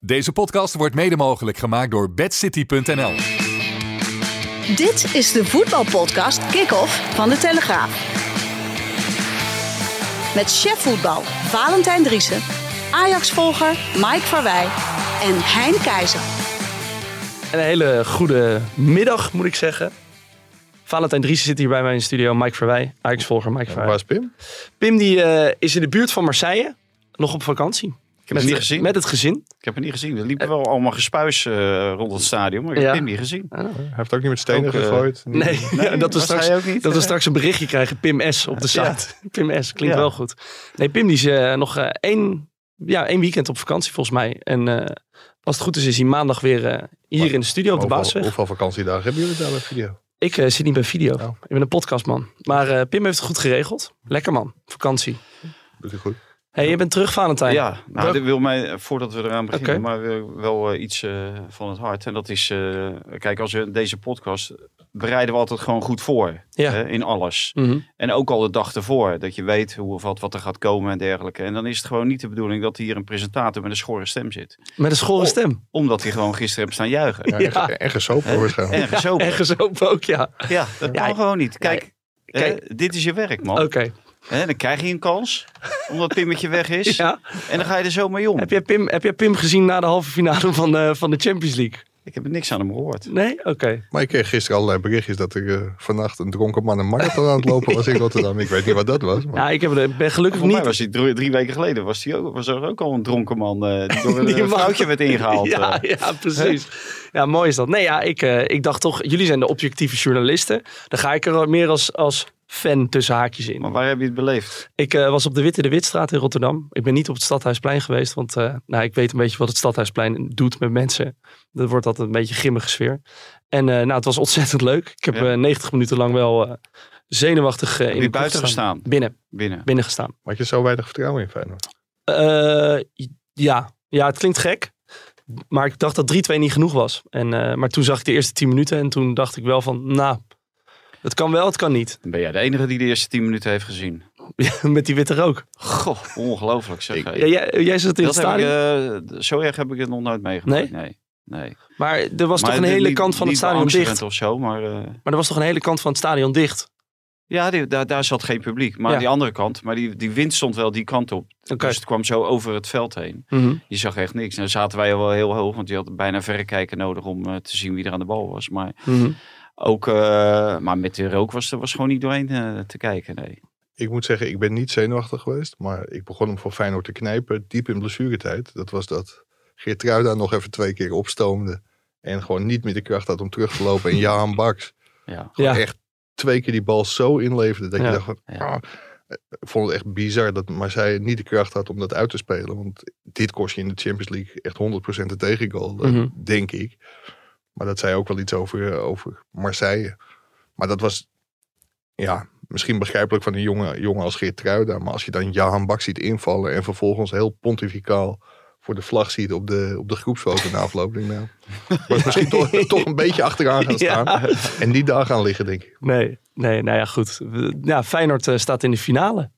Deze podcast wordt mede mogelijk gemaakt door bedcity.nl. Dit is de voetbalpodcast Kick-Off van De Telegraaf. Met chef voetbal Valentijn Driessen, Ajax-volger Mike Verwij en Hein Keizer. Een hele goede middag, moet ik zeggen. Valentijn Driessen zit hier bij mij in de studio. Mike Verwij, Ajax-volger Mike Verwij. Waar is Pim? Pim die, eh, is in de buurt van Marseille. Nog op vakantie. Ik heb met, het niet gezien. Met het gezin. Ik heb het niet gezien. Er liepen wel allemaal gespuis eh, rond het stadion, maar ik Ja. heb hem niet gezien. Hij heeft ook niet met stenen Ook, eh, gegooid. Nee, Nee, dat, we was straks, hij ook niet, dat we straks een berichtje krijgen. Pim S op de Ja. site. Pim S, klinkt Ja. wel goed. Nee, Pim die is eh, nog eh, één, ja, één weekend op vakantie volgens mij. En eh, als het goed is, is hij maandag weer eh, hier in de studio op de Hoeveel, Baasweg. hoeveel vakantiedagen hebben jullie daar bij video? Ik zit niet bij video. Oh. Ik ben een podcastman. Maar eh, Pim heeft het goed geregeld. Lekker man. Vakantie. Doet hij goed? Hey, je bent terug, Valentijn. Ja, nou, Welk- dit wil mij, voordat we eraan beginnen, maar wel, wel eh, iets eh, van het hart. En dat is, eh, kijk, als we deze podcast bereiden we altijd gewoon goed voor. Ja. hè, in alles. Mhm. En ook al de dag ervoor, dat je weet hoe of wat, wat er gaat komen en dergelijke. En dan is het gewoon niet de bedoeling dat hier een presentator met een schorre stem zit. Met een schorre stem. Omdat hij gewoon gisteren heeft staan juichen. Ja, en, Ja. en gesopen waarschijnlijk. En. En gezopen ook, ja. Ja, dat Ja, kan gewoon niet. Kijk, kijk- hè, dit is je werk, man. Oké. Dan krijg je een kans, omdat Pimmetje weg is. Ja. En dan ga je er zo mee om. Heb jij, Pim, heb jij Pim gezien na de halve finale van de, van de Champions League? Ik heb er niks aan hem gehoord. Nee? Oké. Maar ik kreeg gisteren allerlei berichtjes dat er eh, vannacht een dronken man een marathon aan het lopen was in Rotterdam. Ik weet niet wat dat was. Maar Ja, ik heb, er- ben gelukkig Voor mij niet... was hij drie, drie weken geleden was, hij ook, was er ook al een dronken man eh, die door een Die vrouwtje werd ingehaald. Ja, eh. ja, precies. Ja, mooi is dat. Nee, ja, ik, eh, ik dacht toch, jullie zijn de objectieve journalisten. Dan ga ik er meer als, als fan tussen haakjes in. Maar waar heb je het beleefd? Ik eh, was op de Witte de Witstraat in Rotterdam. Ik ben niet op het Stadhuisplein geweest, want eh, nou, ik weet een beetje wat het Stadhuisplein doet met mensen. Dat wordt altijd een beetje een grimmige sfeer. En eh, nou, het was ontzettend leuk. Ik heb Ja. eh, 90 minuten lang wel eh, zenuwachtig eh, in de buiten gestaan? Binnen, Binnen. binnen gestaan. had je zo weinig vertrouwen in Feyenoord? Eh, ja. ja, het klinkt gek. Maar ik dacht dat 3-2 niet genoeg was. En, eh, maar toen zag ik de eerste 10 minuten en toen dacht ik wel van, nou, het kan wel, het kan niet. Dan ben jij de enige die de eerste tien minuten heeft gezien. Met die witte rook. Goh, ongelooflijk zeg. Ik-. Ja, jij, jij zat in het dat heb ik, stadion. eh, zo erg heb ik het nog nooit meegemaakt. Nee? Nee. Maar er was Maar toch een hele kant van het stadion dicht. of zo, maar... eh, Maar er was toch een hele kant van het stadion dicht. ja, die- daar, daar zat geen publiek. Maar Ja. die andere kant, maar die, die wind stond wel die kant op. Dus het kwam zo over het veld heen. Mhm. Je zag echt niks. En dan zaten wij al wel heel hoog, want je had bijna verrekijken nodig om eh, te zien wie er aan de bal was. Maar Mhm. Ook, eh, maar met de rook was er was gewoon niet doorheen eh, te kijken. Nee. Ik moet zeggen, ik ben niet zenuwachtig geweest. Maar ik begon hem voor Feyenoord te knijpen diep in blessuretijd. Dat was dat Geertruida nog even twee keer opstoomde. En gewoon niet meer de kracht had om terug te lopen. En Jaan Baks Ja. Ja. echt twee keer die bal zo inleverde. Dat Ja. je dacht van, Ja. ah, ik vond het echt bizar dat Marseille niet de kracht had om dat uit te spelen. Want dit kost je in de Champions League echt 100% de tegengoal, dat Mhm. denk ik. Maar dat zei ook wel iets over, eh, over Marseille. Maar dat was, ja, misschien begrijpelijk van een jongen, jongen als Geert Truida. Maar als je dan Jahan Bak ziet invallen en vervolgens heel pontificaal voor de vlag ziet op de, op de groepsfoto na afloop. Denk ik, nou, was misschien toch, toch een beetje achteraan gaan staan. Ja. En niet daar gaan liggen, denk ik. Nee, nee, nou ja, goed. Ja, Feyenoord eh, staat in de finale.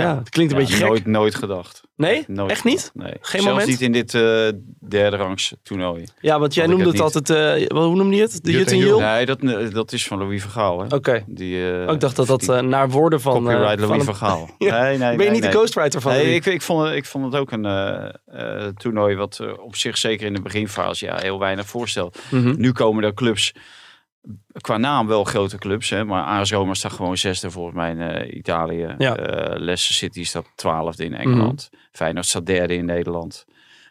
Ja, het klinkt een Ja, beetje gek. Nooit, nooit gedacht. Nee? Nooit Echt gedacht. niet? Nee. Geen Zelfs moment? niet in dit eh, derde rangs toernooi. Ja, want jij noemde het, het altijd, eh, wel, hoe noemde je het? De Jut en Jul. Nee, dat, eh, dat is van Louis Vergaal. Hè? Oké. Die, eh, Oh, ik dacht dat dat die eh, naar woorden van... copyright van Louis een- Vergaal. Ja. Nee, nee, ben je nee, niet nee. de ghostwriter van Nee, ik, ik, vond, het- ik vond het ook een eh, eh, toernooi wat op zich zeker in de beginfase ja, heel weinig voorstelt. Mhm. Nu komen er clubs, qua naam wel grote clubs, hè, maar AS Roma staat gewoon zesde volgens mij in eh, Italië. Ja. Eh, Leicester City staat twaalfde in Engeland. Feyenoord staat derde in Nederland.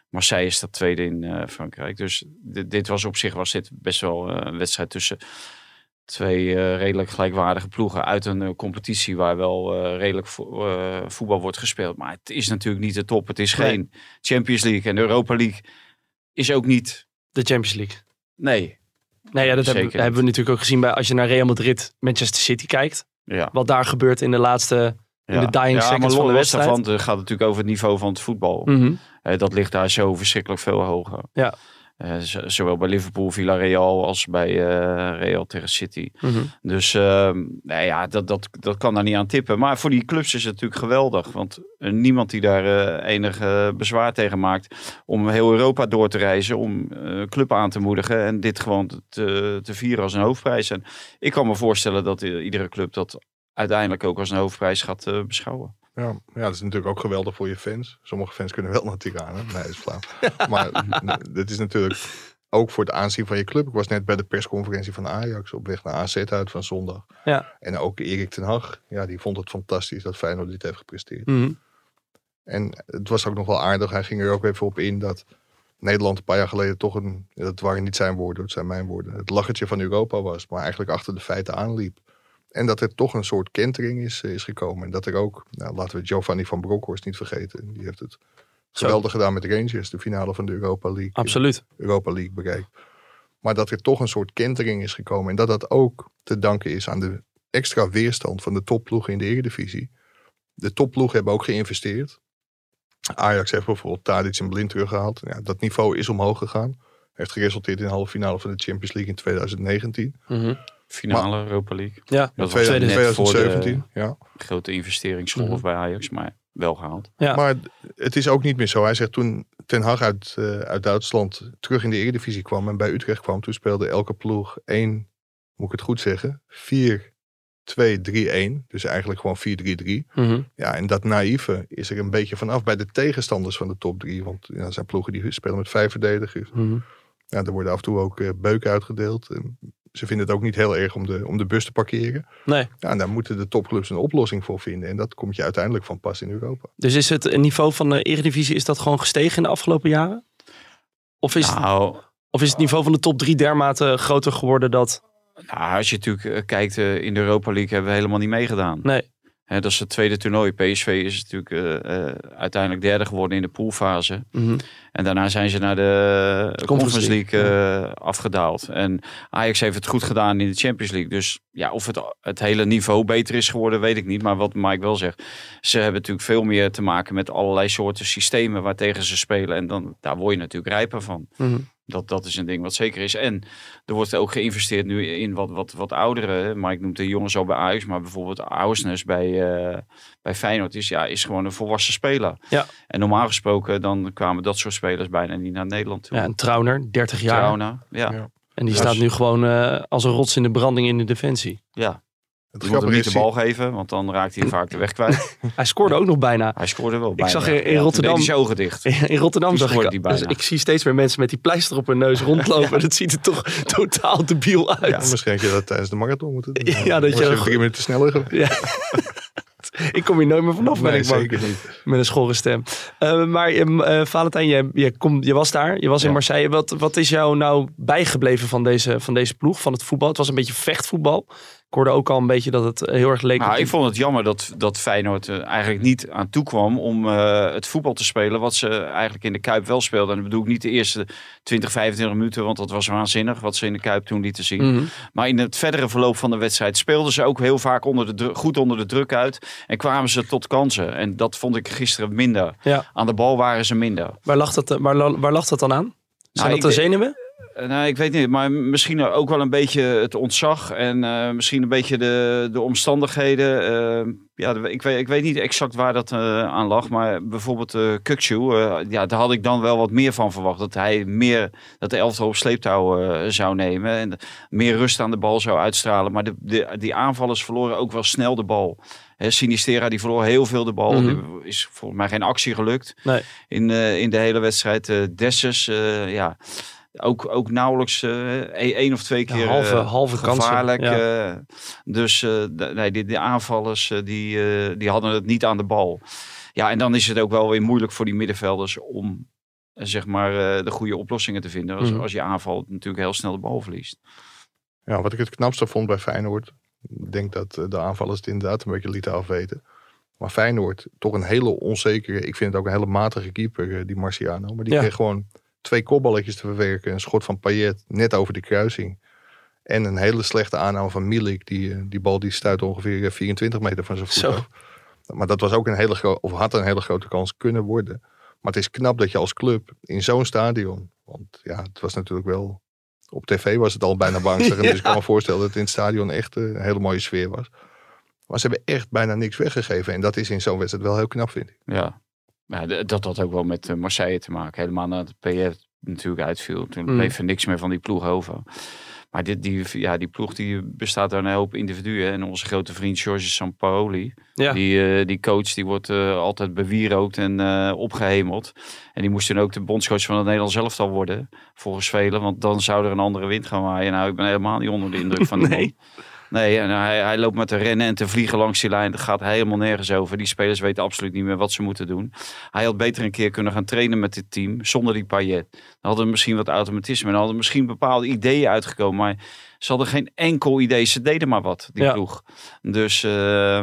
Marseille staat tweede in eh, Frankrijk. Dus dit, dit was op zich was dit best wel een wedstrijd tussen twee redelijk gelijkwaardige ploegen uit een competitie waar wel redelijk vo- voetbal wordt gespeeld. Maar het is natuurlijk niet de top. Het is Nee. geen Champions League en Europa League. is ook niet... De Champions League. Nee. Nee, ja, dat hebben, we natuurlijk ook gezien bij als je naar Real Madrid, Manchester City kijkt. Ja. Wat daar gebeurt in de laatste, in de dying ja, seconds maar van de wedstrijd. daarvan het gaat het natuurlijk over het niveau van het voetbal. Mhm. Eh, dat ligt daar zo verschrikkelijk veel hoger. Ja. Eh, zowel bij Liverpool, Villarreal als bij eh, Real tegen City. Mhm. Dus ehm, nou ja, dat, dat, dat kan daar niet aan tippen. Maar voor die clubs is het natuurlijk geweldig. Want eh, niemand die daar enig bezwaar tegen maakt om heel Europa door te reizen. Om club aan te moedigen en dit gewoon te, te vieren als een hoofdprijs. En ik kan me voorstellen dat iedere club dat uiteindelijk ook als een hoofdprijs gaat beschouwen. Ja, ja, dat is natuurlijk ook geweldig voor je fans. Sommige fans kunnen wel naar Tirana. Nee, dat is flauw. maar n- dit is natuurlijk ook voor het aanzien van je club. Ik was net bij de persconferentie van Ajax op weg naar AZ uit van zondag. Ja. En ook Erik ten Hag, ja, die vond het fantastisch dat Feyenoord dit heeft gepresteerd. Mhm. En het was ook nog wel aardig. Hij ging er ook even op in dat Nederland een paar jaar geleden toch een, dat waren niet zijn woorden, het zijn mijn woorden, het lachertje van Europa was, maar eigenlijk achter de feiten aanliep. En dat er toch een soort kentering is, is gekomen. En dat er ook, nou, laten we Giovanni van Bronckhorst niet vergeten. Die heeft het Zo. geweldig gedaan met Rangers, de finale van de Europa League. Absoluut. Europa League bereikt. Maar dat er toch een soort kentering is gekomen. En dat dat ook te danken is aan de extra weerstand van de topploegen in de Eredivisie. De topploegen hebben ook geïnvesteerd. Ajax heeft bijvoorbeeld Tadic en Blind teruggehaald. Ja, dat niveau is omhoog gegaan. Heeft geresulteerd in de halve finale van de Champions League in 2019. Mhm. Finale Europa League. Ja, Dat was 2000 net voor de 2017. Ja. grote investeringsgolf Mhm. bij Ajax, maar wel gehaald. Ja. Maar het is ook niet meer zo. Hij zegt toen Ten Hag uit, eh, uit Duitsland terug in de Eredivisie kwam en bij Utrecht kwam. Toen speelde elke ploeg 1, moet ik het goed zeggen, 4-2-3-1. Dus eigenlijk gewoon 4-3-3. Mhm. Ja, en dat naïeve is er een beetje vanaf bij de tegenstanders van de top 3. Want ja, er zijn ploegen die spelen met vijf verdedigers. Mhm. Ja, er worden af en toe ook eh, beuken uitgedeeld. En ze vinden het ook niet heel erg om de, om de bus te parkeren. Nee. Ja, en daar moeten de topclubs een oplossing voor vinden. En dat komt je uiteindelijk van pas in Europa. Dus is het niveau van de Eredivisie is dat gewoon gestegen in de afgelopen jaren? Of is, het, Nou, of is het niveau van de top drie dermate groter geworden dat... nou, als je natuurlijk eh, kijkt eh, in de Europa League hebben we helemaal niet meegedaan. Nee. Hè, dat is het tweede toernooi. PSV is natuurlijk eh, eh, uiteindelijk derde geworden in de poolfase. Mhm. En daarna zijn ze naar de Conference Conference League, League, eh, afgedaald. En Ajax heeft het goed gedaan in de Champions League. Dus ja, of het, het hele niveau beter is geworden, weet ik niet. Maar wat Mike wel zegt, ze hebben natuurlijk veel meer te maken met allerlei soorten systemen waartegen ze spelen. En dan, daar word je natuurlijk rijper van. Mhm. Dat, dat is een ding wat zeker is. En er wordt ook geïnvesteerd nu in wat, wat, wat ouderen. Mike noemt de jongens al bij Ajax, maar bijvoorbeeld Augsnes bij, eh, bij Feyenoord is, ja, is gewoon een volwassen speler. Ja. En normaal gesproken dan kwamen dat soort spelers bijna niet naar Nederland toe. Ja, en Trauner, 30 jaar. Ja. En die staat nu gewoon eh, als een rots in de branding in de defensie. ja. Het Je moet hem niet de bal geven, want dan raakt hij vaak de weg kwijt. Hij scoorde ook nog bijna. Hij scoorde wel bijna. zag in- Ja, Rotterdam- deed hij zijn ogen dicht. In Rotterdam Toen zag ik, scoorde die bijna. dus ik zie steeds meer mensen met die pleister op hun neus rondlopen. Dat ziet er toch totaal debiel Ja, uit. misschien had je dat tijdens de marathon moeten doen. Ja, dat je- drie minuten sneller geweest. Ja. ik kom hier nooit meer vanaf, ben Nee, ik bang. zeker niet. Met een schorre stem. Eh, maar eh Valentijn, je, je, kom, je was daar. Je was in Ja. Marseille. Wat, wat is jou nou bijgebleven van deze, van deze ploeg, van het voetbal? Het was een beetje vechtvoetbal. Ik hoorde ook al een beetje dat het heel erg leek Nou, ik vond het jammer dat, dat Feyenoord er eigenlijk niet aan toe kwam om eh, het voetbal te spelen. Wat ze eigenlijk in de Kuip wel speelden. En dat bedoel ik niet de eerste 20, 25 minuten. Want dat was waanzinnig wat ze in de Kuip toen lieten zien. Mhm. Maar in het verdere verloop van de wedstrijd speelden ze ook heel vaak onder de goed onder de druk uit. En kwamen ze tot kansen. En dat vond ik gisteren minder. Ja. Aan de bal waren ze minder. Waar, lag dat, waar, la- waar lag dat dan aan? Zijn Nou, dat de zenuwen? Eh, Nou, ik weet niet, maar misschien ook wel een beetje het ontzag en eh, misschien een beetje de, de omstandigheden. Eh, ja, ik weet, ik weet niet exact waar dat aan lag, maar bijvoorbeeld uh, ja, daar had ik dan wel wat meer van verwacht. Dat hij meer dat de elftal op sleeptouw zou nemen en meer rust aan de bal zou uitstralen. Maar de, de, die aanvallers verloren ook wel snel de bal. Sinistera die verloor heel veel de bal. Mhm. Is volgens mij geen actie gelukt Nee. in, in de hele wedstrijd. Dessus, eh, ja ook, ook nauwelijks eh, één of twee keer halve- eh, halve kansen, gevaarlijk. ja. eh, dus eh, de- nee, die, die aanvallers eh, die, eh, die hadden het niet aan de bal. Ja, en dan is het ook wel weer moeilijk voor die middenvelders om zeg maar eh, de goede oplossingen te vinden. Als, Mhm. als je aanvalt natuurlijk heel snel de bal verliest. Ja, wat ik het knapste vond bij Feyenoord. Ik denk dat de aanvallers het inderdaad een beetje lieten afweten. Maar Feyenoord, toch een hele onzekere, ik vind het ook een hele matige keeper, die Marciano. Maar die Ja. kreeg gewoon twee kopballetjes te verwerken. Een schot van Payet net over de kruising. En een hele slechte aanname van Milik. Die, eh, die bal die stuit ongeveer eh, 24 meter van zijn voet Zo. af. Maar dat was ook een hele grote, of had een hele grote kans kunnen worden. Maar het is knap dat je als club in zo'n stadion. Want ja, het was natuurlijk wel. Op tv was het al bijna bangstig. Dus ik kan me voorstellen dat het in het stadion echt eh, een hele mooie sfeer was. Maar ze hebben echt bijna niks weggegeven. En dat is in zo'n wedstrijd wel heel knap, vind ik. Ja. D- dat had ook wel met eh, Marseille te maken. Helemaal nadat PR natuurlijk uitviel. Toen Mm. bleef er niks meer van die ploeg over. Maar dit, die, ja, die ploeg die bestaat uit een hoop individuen. En onze grote vriend George Sampaoli, Ja. die, eh, die coach, die wordt eh, altijd bewierookt en eh, opgehemeld. En die moest toen ook de bondscoach van het Nederlands elftal worden, volgens velen. Want dan zou er een andere wind gaan waaien. Nou, ik ben helemaal niet onder de indruk van die Nee. man. Nee, en hij, hij loopt met te rennen en te vliegen langs die lijn. Dat gaat helemaal nergens over. Die spelers weten absoluut niet meer wat ze moeten doen. Hij had beter een keer kunnen gaan trainen met dit team zonder die Payet. Dan hadden misschien wat automatisme en hadden misschien bepaalde ideeën uitgekomen. Maar ze hadden geen enkel idee. Ze deden maar wat, die Ja. ploeg. Dus eh,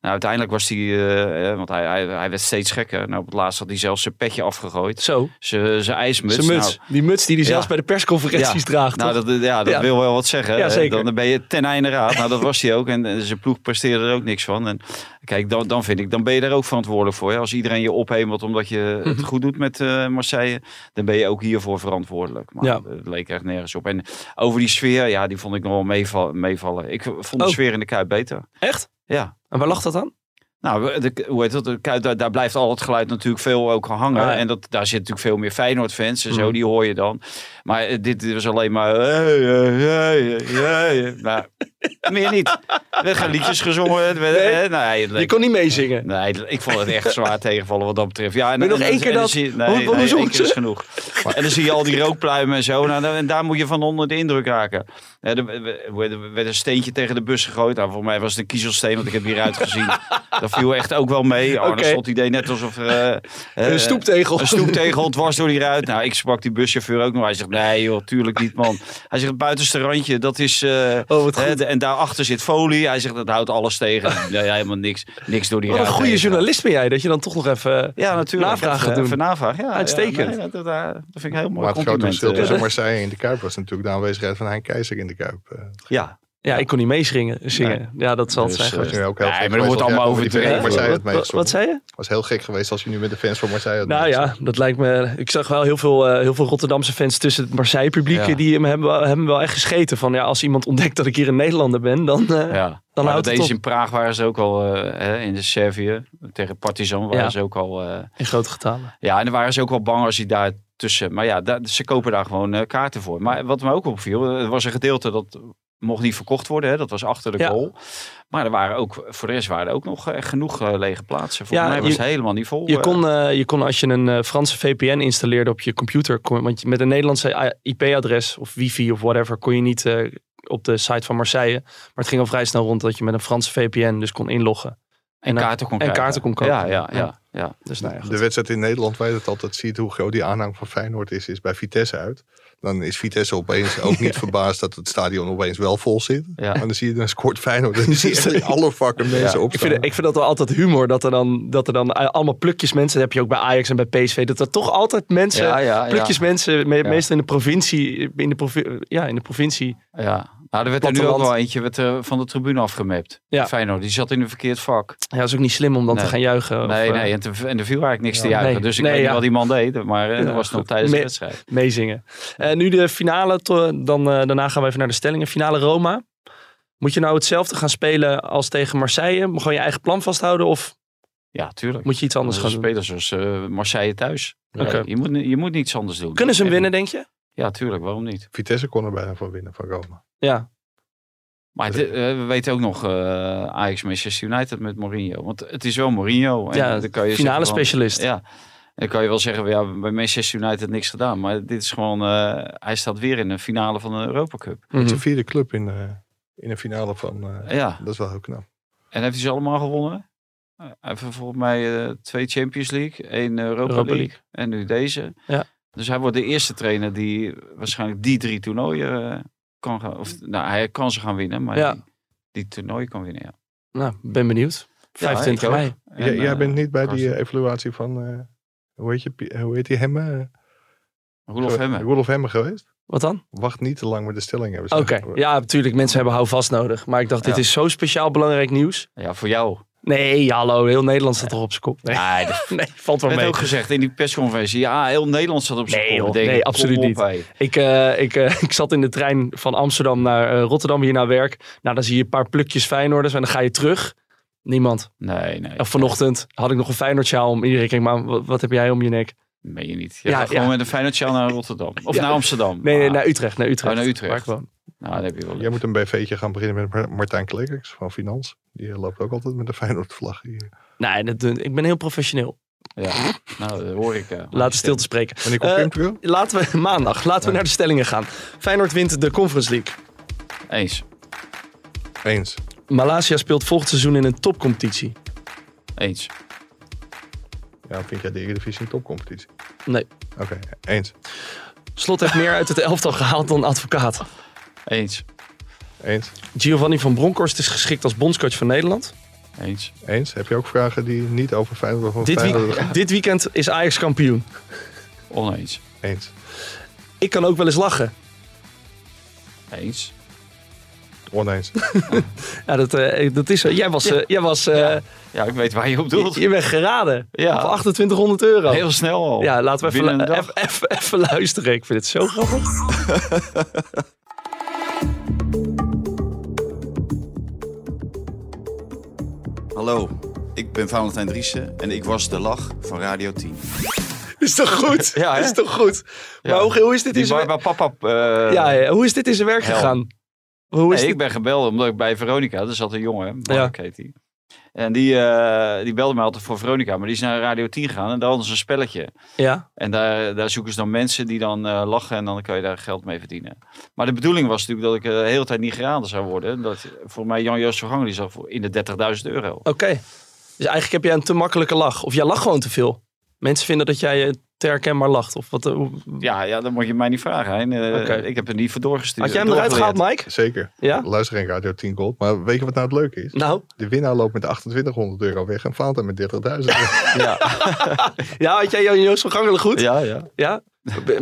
nou, uiteindelijk was hij, eh, eh, want hij, hij, hij werd steeds gekker. Nou, op het laatst had hij zelfs zijn petje afgegooid. Zo, Zijn ijsmuts. zijn muts. Nou, die muts die hij zelfs bij de persconferenties draagt. nou, toch? dat, ja, dat Ja. wil wel wat zeggen. Zeker. Dan ben je ten einde raad. Nou, dat was hij ook. En zijn ploeg presteerde er ook niks van. En kijk, dan, dan vind ik, dan ben je daar ook verantwoordelijk voor. hè. Als iedereen je ophemelt omdat je Mhm. het goed doet met eh, Marseille, dan ben je ook hiervoor verantwoordelijk. Maar het leek echt nergens op. En over die sfeer, ja, die vond ik nog wel meeval- meevallen. Ik vond de Oh. sfeer in de Kuip beter. Echt? Ja. En waar lag dat aan? Nou, de, hoe heet dat? Daar, daar blijft al het geluid natuurlijk veel ook hangen. Ah, ja. En dat, daar zit natuurlijk veel meer Feyenoord-fans en zo, Mhm. die hoor je dan. Maar eh, dit, was alleen maar... Nou, meer niet. Er werden liedjes gezongen. Nee. eh, Je kon niet meezingen. Nee, ik vond het echt zwaar tegenvallen wat dat betreft. Ja, en, nog één keer dat- Nee, één keer is genoeg. En dan zie je al die rookpluimen en zo. Nou, en daar moet je van onder de indruk raken. Er er werd een steentje tegen de bus gegooid. Nou, voor mij was het een kiezelsteen, want ik heb hieruit gezien. Dat viel echt ook wel mee. Arne Oké. Slot idee net alsof eh, Een stoeptegel. Een stoeptegel dwars door die ruit. Nou, ik sprak die buschauffeur ook nog. Hij zegt, nee joh, tuurlijk niet man. Hij zegt, het buitenste randje, dat is... eh, Oh, wat hè, goed. de- en daarachter zit folie. Hij zegt, dat houdt alles tegen. Ja, ja, helemaal niks, niks door die Wat een goede journalist ben jij, dat je dan toch nog even... Ja, natuurlijk. Navraag gaat doen. Even navraag, ja. Uitstekend. Ja, nee, dat, dat, dat vind ik heel mooi Maar het grote verschil tussen Marseille en de Kuip was natuurlijk de aanwezigheid van Hein Keizer in de Kuip. Ja, Ja, ik kon niet meezingen. Zingen. Ja, dat zal het Dus, zijn eh, ook heel Nee, maar er wordt allemaal over Marseille had Wat, zei je? Het was heel gek geweest als je nu met de fans van Marseille had Nou ja, dat lijkt me. Ik zag wel heel veel, eh, heel veel Rotterdamse fans tussen het Marseille-publiek. Ja. Die hem hebben, wel- hebben wel echt gescheten. Van ja, als iemand ontdekt dat ik hier een Nederlander ben, dan. eh, ja. Dan maar houdt dat het deze op. in Praag waren ze ook al, eh, hè, in de Servië, tegen Partizan waren Ja. ze ook al... eh, In grote getalen. ja, en dan waren ze ook wel bang als hij daar tussen... Maar ja, daar, ze kopen daar gewoon eh, kaarten voor. Maar wat me ook opviel, er was een gedeelte dat mocht niet verkocht worden. Hè, dat was achter de Ja. goal. Maar er waren ook, voor de rest waren er ook nog echt genoeg eh, lege plaatsen. Volgens Ja, mij was je- het helemaal niet vol. Je eh. kon, eh, je kon als je een eh, Franse VPN installeerde op je computer. Kon, want met een Nederlandse IP-adres of wifi of whatever. kon je niet eh, op de site van Marseille. Maar het ging al vrij snel rond dat je met een Franse VPN dus kon inloggen. en en- kaarten kon en krijgen. kaarten kon kopen. Ja, ja, ja. ja. Dus nou ja, goed. De wedstrijd in Nederland, waar je het altijd ziet hoe groot die aanhang van Feyenoord is, is bij Vitesse uit. Dan is Vitesse opeens ook niet verbaasd dat het stadion opeens wel vol zit. Ja. Maar dan zie je, dan scoort Feyenoord. Dan zie je alle vakken mensen Ja. opstaan. Ik vind, ik vind dat wel altijd humor. Dat er dan, dat er dan allemaal plukjes mensen. Dat heb je ook bij Ajax en bij PSV. Dat er toch altijd mensen. Ja, ja, ja. plukjes mensen. me- Ja. Meestal in de provincie. In de, provi- ja, in de provincie. Ja, nou, er werd er nu ook wel eentje werd, er van de tribune afgemapt. Ja. Feyenoord, die zat in een verkeerd vak. Ja, dat is ook niet slim om dan Nee. te gaan juichen. of, nee, eh, nee, en, te- en er viel eigenlijk niks te juichen. nee. Dus ik Nee, weet niet wat die man deed, maar eh, dat was nog tijdens de wedstrijd. meezingen. Eh, nu de finale. to- Dan, eh, daarna gaan we even naar de stellingen. Finale Roma. Moet je nou hetzelfde gaan spelen als tegen Marseille? Moet gewoon je eigen plan vasthouden? Of Ja, tuurlijk. moet je iets anders gaan spelen zoals eh, Marseille thuis. Je, moet, je moet niets anders doen. Kunnen ze hem winnen, denk je? Ja, tuurlijk. Waarom niet? Vitesse kon er bijna van winnen van Roma. Ja. Maar dit, eh, we weten ook nog eh, Ajax Manchester United met Mourinho. Want het is wel Mourinho. En Ja, dan kan je finale zeggen specialist. Ja. En dan kan je wel zeggen, ja, bij Manchester United niks gedaan. Maar dit is gewoon, eh, hij staat weer in de finale van de Europa Cup. Het is de vierde club in, eh, in de finale van... eh, Ja. Dat is wel heel knap. En heeft hij ze allemaal gewonnen? Hij heeft volgens mij eh, twee Champions League, één Europa, Europa League, League. en nu deze. Ja. Dus hij wordt de eerste trainer die waarschijnlijk die drie toernooien eh, kan gaan. Of, nou, hij kan ze gaan winnen, maar Ja. die, die toernooien kan winnen. Ja. Nou, ben benieuwd. 25 ik ook. mei. En, Jij- jij eh, bent niet bij die Karsten. eh, evaluatie van... eh, hoe, heet je, hoe heet die hem? eh, Roelof Hemme. Roelof Hemme geweest? Wat dan? Wacht niet te lang met de stelling hebben. Oké, ja, natuurlijk. Mensen hebben houvast nodig. Maar ik dacht, dit Ja. is zo speciaal belangrijk nieuws. Ja, voor jou. Nee, hallo. Heel Nederland staat toch op zijn kop. Nee, Nee, nee valt wel mee. ook gezegd in die persconferentie. Ja, heel Nederland zat op zijn Nee, kop. joh. Nee, absoluut niet. Ik, eh, ik, eh, ik zat in de trein van Amsterdam naar eh, Rotterdam hier naar werk. Nou, dan zie je een paar plukjes Feyenoorders en dan ga je terug. Niemand. Nee, nee. Vanochtend had ik nog een Feyenoord om. Iedereen keek maar, wat, wat heb jij om je nek? Meen je niet. Je Ja, gewoon ja. met een Feyenoord naar Rotterdam. Of Ja. naar Amsterdam. Nee, nee, Ah, naar Utrecht. Naar Utrecht. Oh, naar Utrecht. Waar ik woon. Nou, dat heb je wel. Jij moet een BV'tje gaan beginnen met Mar- Martijn Klekers van Finans. Die loopt ook altijd met de Feyenoord vlag hier. Nee, dat, doe- ik ben heel professioneel. Ja. Nou, dat hoor ik. eh, Laten stil te spreken. Eh? Laten we maandag, laten we naar de stellingen gaan. Feyenoord wint de Conference League. Eens. Eens. Malasia speelt volgend seizoen in een topcompetitie. Eens. Ja, vind jij de Eredivisie een topcompetitie? Nee. Oké, eens. Slot heeft meer uit het elftal gehaald dan advocaat. Eens. Eens. Giovanni van Bronckhorst is geschikt als bondscoach van Nederland. Eens. Eens. Heb je ook vragen die niet over Feyenoord of Dit, week- Feyenoord- dit weekend is Ajax kampioen. Oneens. Eens. Ik kan ook wel eens lachen. Eens. Oneens. Ja, dat, eh, dat is zo. Jij was, eh, jij was eh, Ja, ik weet waar je op doelt. je, je bent geraden. Ja. Voor 2800 euro. Heel snel al. ja, laten we even, even, even luisteren. Ik vind het zo grappig. Hallo, ik ben Valentijn Driessen en ik was de lach van Radio 10. Is toch goed? Ja, hè? is toch goed? Ja. Maar hoe, hoe is dit in zijn werk? papa... eh, Ja, ja, hoe is dit in zijn werk Hel. gegaan? Hoe is nee, dit? ik ben gebeld omdat ik bij Veronica, er zat een jongen, Ja. Mark heet die. En die, eh, die belde mij altijd voor Veronica, maar die is naar Radio 10 gegaan en daar hadden ze een spelletje. Ja, En daar, daar zoeken ze dan mensen die dan eh, lachen en dan kan je daar geld mee verdienen. Maar de bedoeling was natuurlijk dat ik eh, de hele tijd niet geraden zou worden. Dat, voor mij Jan Joost Verganger die zat voor in de 30.000 euro. oké. Dus eigenlijk heb jij een te makkelijke lach. Of jij lacht gewoon te veel. Mensen vinden dat jij te herkenbaar lacht. Of wat, eh, hoe- Ja, ja, dan moet je mij niet vragen. Hein. Eh. Ik heb er niet voor doorgestuurd. Had jij hem eruit gehaald. Mike? Zeker. Ja? Luister geen Radio 10 Gold. Maar weet je wat nou het leuke is? Nou, De winnaar loopt met 2800 euro weg en Valentijn met 30.000 euro. Ja, ja, had jij Jan Joost van Gangelen goed? ja, ja. Ja?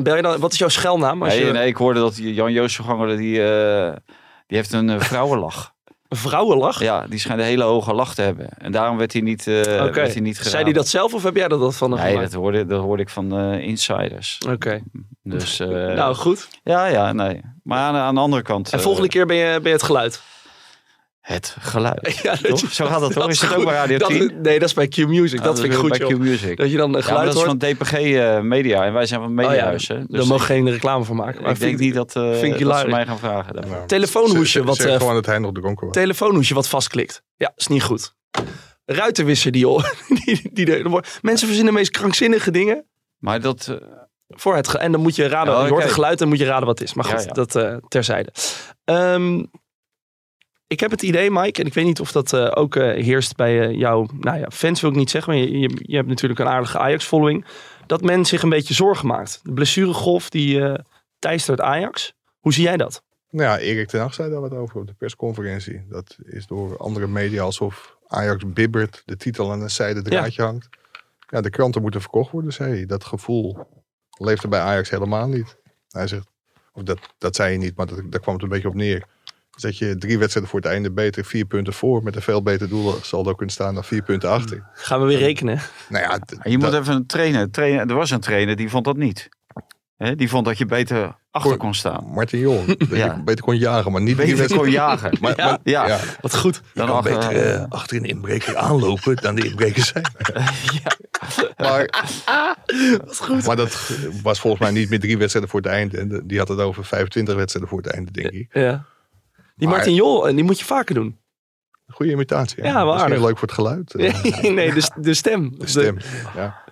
Ben je dan, wat is jouw schelnaam? Als Nee, je nee, ik hoorde dat die Jan Joost Verganger, die, eh, die heeft een vrouwenlach. Een vrouwenlach? Ja, die schijnt een hele hoge lach te hebben. En daarom werd hij niet, eh Oké. werd hij niet. Zei hij dat zelf of heb jij dat, dat van hem Nee, gemaakt? dat hoorde, dat hoorde ik van eh, insiders. Oké. Dus, eh, nou, goed. ja, ja, nee. Maar aan, aan de andere kant... En volgende keer ben je, ben je het geluid. Het geluid. Ja, Toch? je- Zo gaat dat toch? Is het ook bij Radio Dat- 10? nee, dat is bij Q Music. dat Ah, vind ik goed, bij. Q-Music. Dat je dan een Ja, geluid dat is hoort. van DPG eh, Media en wij zijn van Oh ja, Mediahuis. hè? daar Dus mogen geen reclame voor maken. Maar ik denk vind- niet dat, eh, vind ik dat ze mij gaan vragen. Telefoonhoesje wat, zeg eh, gewoon dronken was. telefoonhoesje wat vastklikt. Ja, is niet goed. Ruitenwisser die, die, die, die Mensen verzinnen de meest krankzinnige dingen. Maar dat... eh, Voor het ge- en dan moet je raden. Ja, Je hoort een geluid en dan moet je raden wat het is. Maar goed, ja. dat eh, terzijde. Ehm, ik heb het idee, Mike, en ik weet niet of dat eh, ook eh, heerst bij eh, jouw nou ja, fans, wil ik niet zeggen. Maar je, je, je hebt natuurlijk een aardige Ajax-following. Dat men zich een beetje zorgen maakt. De blessuregolf die teistert Ajax. Hoe zie jij dat? Nou ja, Erik ten Hag zei daar wat over op de persconferentie. Dat is door andere media alsof Ajax bibbert, de titel aan een zijde draadje hangt. Ja, de kranten moeten verkocht worden, zei hij. Dat gevoel leeft er bij Ajax helemaal niet. Hij zegt, of dat, dat zei hij niet, maar dat, daar kwam het een beetje op neer. Dat je drie wedstrijden voor het einde beter, vier punten voor, met een veel beter doel zal ook kunnen staan dan vier punten achter. Gaan we weer rekenen? Nou ja, je moet even een trainer, trainer... Er was een trainer die vond dat niet. Hè, die vond dat je beter achter kon staan. Martin Jong, dat je Ja. beter kon jagen, maar niet Beter kon jagen. Maar, maar- Ja. ja. Wat goed. Dan kan achter- beter eh, achter een inbreker aanlopen dan de inbreker zijn. Maar, Wat goed. maar dat was volgens mij niet meer drie wedstrijden voor het einde. En die had het over 25 wedstrijden voor het einde, denk ik. Ja. Die Maar- Martin Jol, eh, die moet je vaker doen. Goede imitatie. Ja, wel Misschien aardig. leuk voor het geluid. eh, nee, de, de stem. de stem. Ja.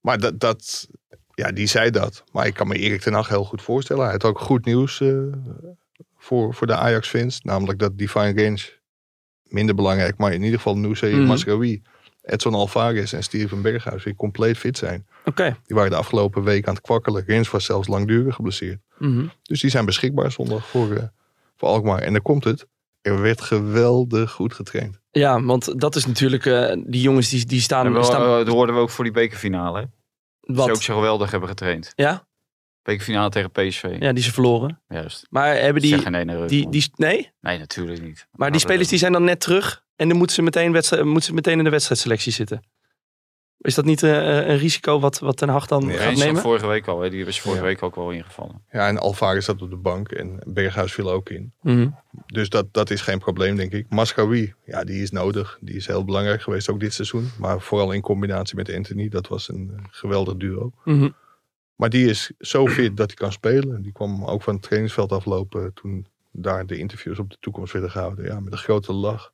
Maar dat, dat, ja, die zei dat. Maar ik kan me Erik ten Hag heel goed voorstellen. Hij had ook goed nieuws eh, voor, voor de Ajax-fans. Namelijk dat Divine Range minder belangrijk. Maar in ieder geval Nusay Mhm. Masraoui, Edson Alvarez en Steven Berghuis weer compleet fit zijn. Oké. Die waren de afgelopen week aan het kwakkelen. Rens was zelfs langdurig geblesseerd. Mhm. Dus die zijn beschikbaar zondag voor, voor Alkmaar. En dan komt het. Er werd geweldig goed getraind. Ja, want dat is natuurlijk... eh, die jongens die, die staan... Wel, staan eh, dat hoorden we ook voor die bekerfinale. hè? Wat? ze ook zo geweldig hebben getraind. Ja? Bekerfinale tegen PSV. Ja, die ze verloren. Juist. Maar hebben Die, die... zeg nee, nee, die, die nee? nee, natuurlijk niet. Maar die spelers die zijn dan net terug. En dan moeten ze meteen, wedstrijd, moeten ze meteen in de wedstrijdselectie zitten. Is dat niet eh, een risico wat, wat Ten Hag dan Nee, gaat nemen? vorige week al. Hè. Die was vorige Ja. week ook wel ingevallen. Ja, en Alvarez zat op de bank en Berghuis viel ook in. Mhm. Dus dat, dat is geen probleem, denk ik. Mascaroui, ja, die is nodig. Die is heel belangrijk geweest, ook dit seizoen. Maar vooral in combinatie met Anthony. Dat was een eh, geweldig duo. Mhm. Maar die is zo fit dat hij kan spelen. Die kwam ook van het trainingsveld aflopen toen daar de interviews op de toekomst werden gehouden. Ja, met een grote lach.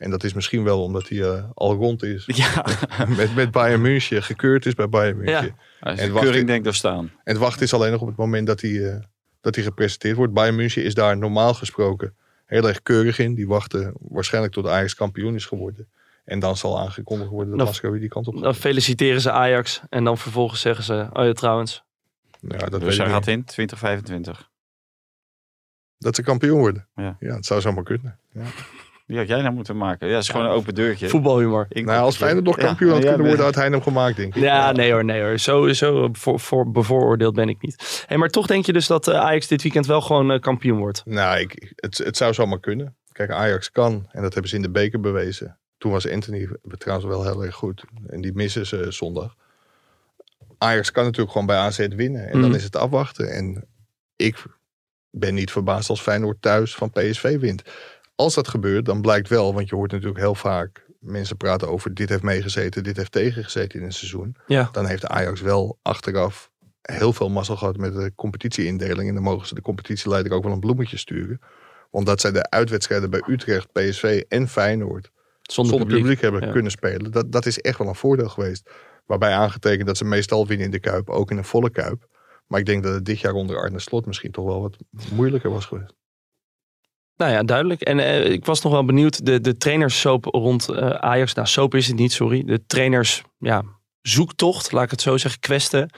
En dat is misschien wel omdat hij eh, al rond is. Ja, met, met Bayern München, gekeurd is bij Bayern München. Ja. Hij is En de keuring denk ik daar staan. En het wachten is alleen nog op het moment dat hij, eh, dat hij gepresenteerd wordt. Bayern München is daar normaal gesproken heel erg keurig in. Die wachten waarschijnlijk tot Ajax kampioen is geworden. En dan zal aangekondigd worden dat Dan- Mascaroui die kant op gaat. Dan feliciteren ze Ajax. En dan vervolgens zeggen ze... Oh ja, trouwens. Ja, dat, Dus hij gaat in 2025. dat ze kampioen worden. Ja. ja, het zou zomaar kunnen. Ja. Die had jij nou moeten maken. Ja, het is gewoon een open deurtje. Voetbalhumor. Ik- Nou, als Feyenoord nog Ja, kampioen had kunnen worden, had hij hem gemaakt, denk ik. Ja, nee hoor, nee hoor. Zo, zo voor, voor, bevooroordeeld ben ik niet. Hey, maar toch denk je dus dat eh, Ajax dit weekend wel gewoon eh, kampioen wordt? Nou, ik, het, het zou zomaar kunnen. Kijk, Ajax kan, en dat hebben ze in de beker bewezen. Toen was Anthony trouwens wel heel erg goed. En die missen ze zondag. Ajax kan natuurlijk gewoon bij AZ winnen. En dan Mhm. is het afwachten. En ik ben niet verbaasd als Feyenoord thuis van PSV wint. Als dat gebeurt, dan blijkt wel, want je hoort natuurlijk heel vaak mensen praten over dit heeft meegezeten, dit heeft tegengezeten in een seizoen. Ja. Dan heeft Ajax wel achteraf heel veel mazzel gehad met de competitieindeling. En dan mogen ze de competitieleider ook wel een bloemetje sturen. Omdat zij de uitwedstrijden bij Utrecht, PSV en Feyenoord Zonder, zonder publiek, publiek. hebben Ja. kunnen spelen. Dat, dat is echt wel een voordeel geweest. Waarbij aangetekend dat ze meestal winnen in de Kuip, ook in een volle Kuip. Maar ik denk dat het dit jaar onder Arne Slot misschien toch wel wat moeilijker was geweest. Nou ja, duidelijk. En eh, ik was nog wel benieuwd. De, de trainerssoap rond eh, Ajax. Nou, soap is het niet, sorry. De trainers, ja, zoektocht, laat ik het zo zeggen, kwesten,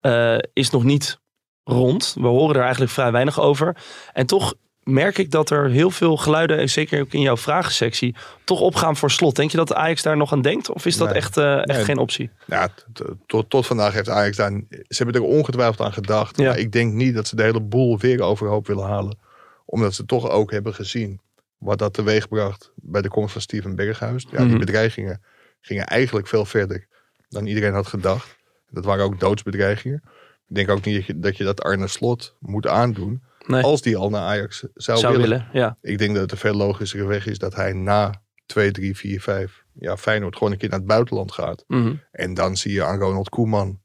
eh, is nog niet rond. We horen er eigenlijk vrij weinig over. En toch merk ik dat er heel veel geluiden, en zeker ook in jouw vragensectie, toch opgaan voor slot. Denk je dat Ajax daar nog aan denkt? Of is dat Nee. echt, echt Nee. geen optie? Ja, tot, tot vandaag heeft Ajax daar... Ze hebben er ongetwijfeld aan gedacht. Ja. Maar ik denk niet dat ze de hele boel weer overhoop willen halen. Omdat ze toch ook hebben gezien wat dat teweegbracht bij de komst van Steven Berghuis. Ja, Mhm. Die bedreigingen gingen eigenlijk veel verder dan iedereen had gedacht. Dat waren ook doodsbedreigingen. Ik denk ook niet dat je dat, je dat Arne Slot moet aandoen. Nee. Als die al naar Ajax zou, Zou willen. willen, ja. Ik denk dat het een veel logischere weg is dat hij na 2, 3, 4, 5 ja, Feyenoord gewoon een keer naar het buitenland gaat. Mhm. En dan zie je aan Ronald Koeman,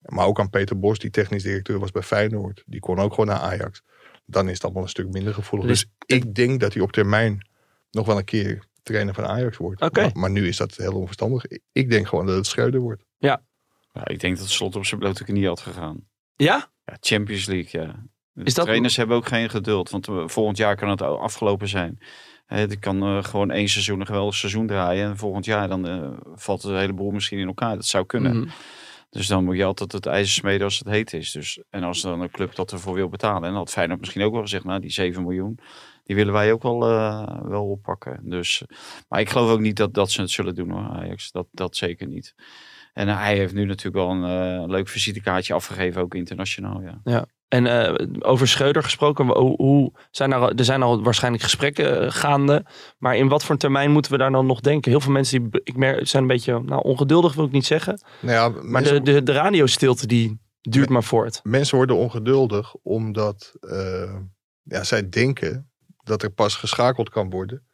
maar ook aan Peter Bos, die technisch directeur was bij Feyenoord. Die kon ook gewoon naar Ajax. Dan is het allemaal een stuk minder gevoelig. Dus Dus, ik denk dat hij op termijn nog wel een keer trainer van Ajax wordt. Maar, maar nu is dat heel onverstandig. Ik denk gewoon dat het Schreuder wordt. Ja, ik denk dat Slot op zijn blote knie had gegaan. Ja? Ja, Champions League, ja. De Is dat- trainers hebben ook geen geduld, want eh, volgend jaar kan het al afgelopen zijn. Hè, die kan eh, gewoon één seizoen een geweldig seizoen draaien. En volgend jaar dan eh, valt het een heleboel misschien in elkaar. Dat zou kunnen. Mhm. Dus dan moet je altijd het ijzer smeden als het heet is. Dus, en als dan een club dat ervoor wil betalen. En dat Feyenoord misschien ook wel gezegd. Nou, die 7 miljoen, die willen wij ook wel, eh, wel oppakken. Dus, maar ik geloof ook niet dat, dat ze het zullen doen hoor, Ajax. Dat, dat zeker niet. En hij heeft nu natuurlijk wel een eh, leuk visitekaartje afgegeven, ook internationaal. Ja. En eh, over Schreuder gesproken, hoe, hoe zijn er, er zijn al waarschijnlijk gesprekken eh, gaande. Maar in wat voor termijn moeten we daar dan nog denken? Heel veel mensen die, ik merk, zijn een beetje nou, ongeduldig, wil ik niet zeggen. Nou ja, Maar mensen, de, de, de radiostilte die duurt maar voort. mensen worden ongeduldig omdat eh, ja, zij denken dat er pas geschakeld kan worden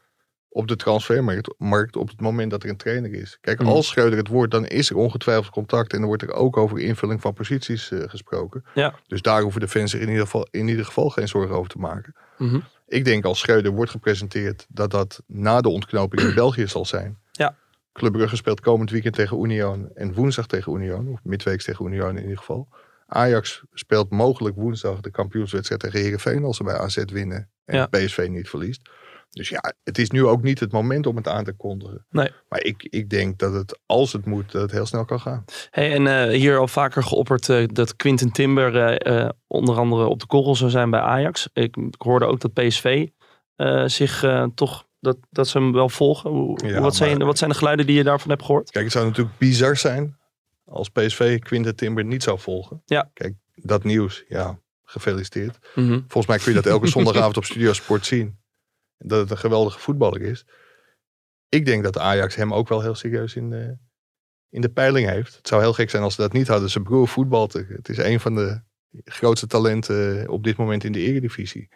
op de transfermarkt markt op het moment dat er een trainer is. Kijk, Mhm. als Schreuder het wordt, dan is er ongetwijfeld contact en dan wordt er ook over invulling van posities eh, gesproken. Ja. Dus daar hoeven de fans zich in ieder, geval, in ieder geval geen zorgen over te maken. Mhm. Ik denk als Schreuder wordt gepresenteerd dat dat na de ontknoping in België zal zijn. Ja. Club Brugge speelt komend weekend tegen Union en woensdag tegen Union, of midweeks tegen Union in ieder geval. Ajax speelt mogelijk woensdag de kampioenswedstrijd tegen Heerenveen als ze bij AZ winnen en Ja. PSV niet verliest. Dus ja, het is nu ook niet het moment om het aan te kondigen. Nee. Maar ik, ik denk dat het, als het moet, dat het heel snel kan gaan. Hey, en eh, hier al vaker geopperd eh, dat Quinten Timber eh, onder andere op de korrel zou zijn bij Ajax. Ik, ik hoorde ook dat PSV zich toch, dat, dat ze hem wel volgen. Hoe, Ja, wat, zijn, maar- wat zijn de geluiden die je daarvan hebt gehoord? Kijk, het zou natuurlijk bizar zijn als PSV Quinten Timber niet zou volgen. Ja. Kijk, dat nieuws, ja, gefeliciteerd. Mhm. Volgens mij kun je dat elke zondagavond op Studio Sport zien. Dat het een geweldige voetballer is. Ik denk dat Ajax hem ook wel heel serieus in de, in de peiling heeft. Het zou heel gek zijn als ze dat niet hadden. Zijn broer voetbalt. Het is een van de grootste talenten op dit moment in de eredivisie.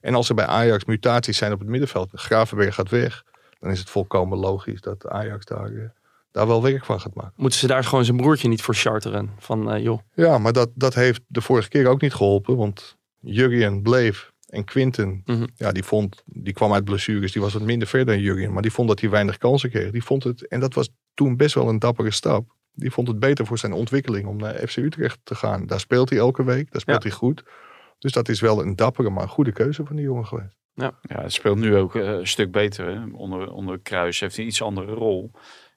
En als er bij Ajax mutaties zijn op het middenveld. Gravenberg gaat weg. Dan is het volkomen logisch dat Ajax daar, eh, daar wel werk van gaat maken. Moeten ze daar gewoon zijn broertje niet voor charteren? Van eh, joh, Ja, maar dat, dat heeft de vorige keer ook niet geholpen. Want Jurgen bleef en Quinten, Mhm. ja, die, vond, die kwam uit blessures. Die was wat minder ver dan Jurgen. Maar die vond dat hij weinig kansen kreeg. Die vond het, en dat was toen best wel een dappere stap. Die vond het beter voor zijn ontwikkeling om naar FC Utrecht te gaan. Daar speelt hij elke week. Daar speelt Ja. hij goed. Dus dat is wel een dappere, maar goede keuze van die jongen geweest. Ja, het speelt nu ook eh, een stuk beter. Hè? Onder, onder Kruis heeft hij een iets andere rol.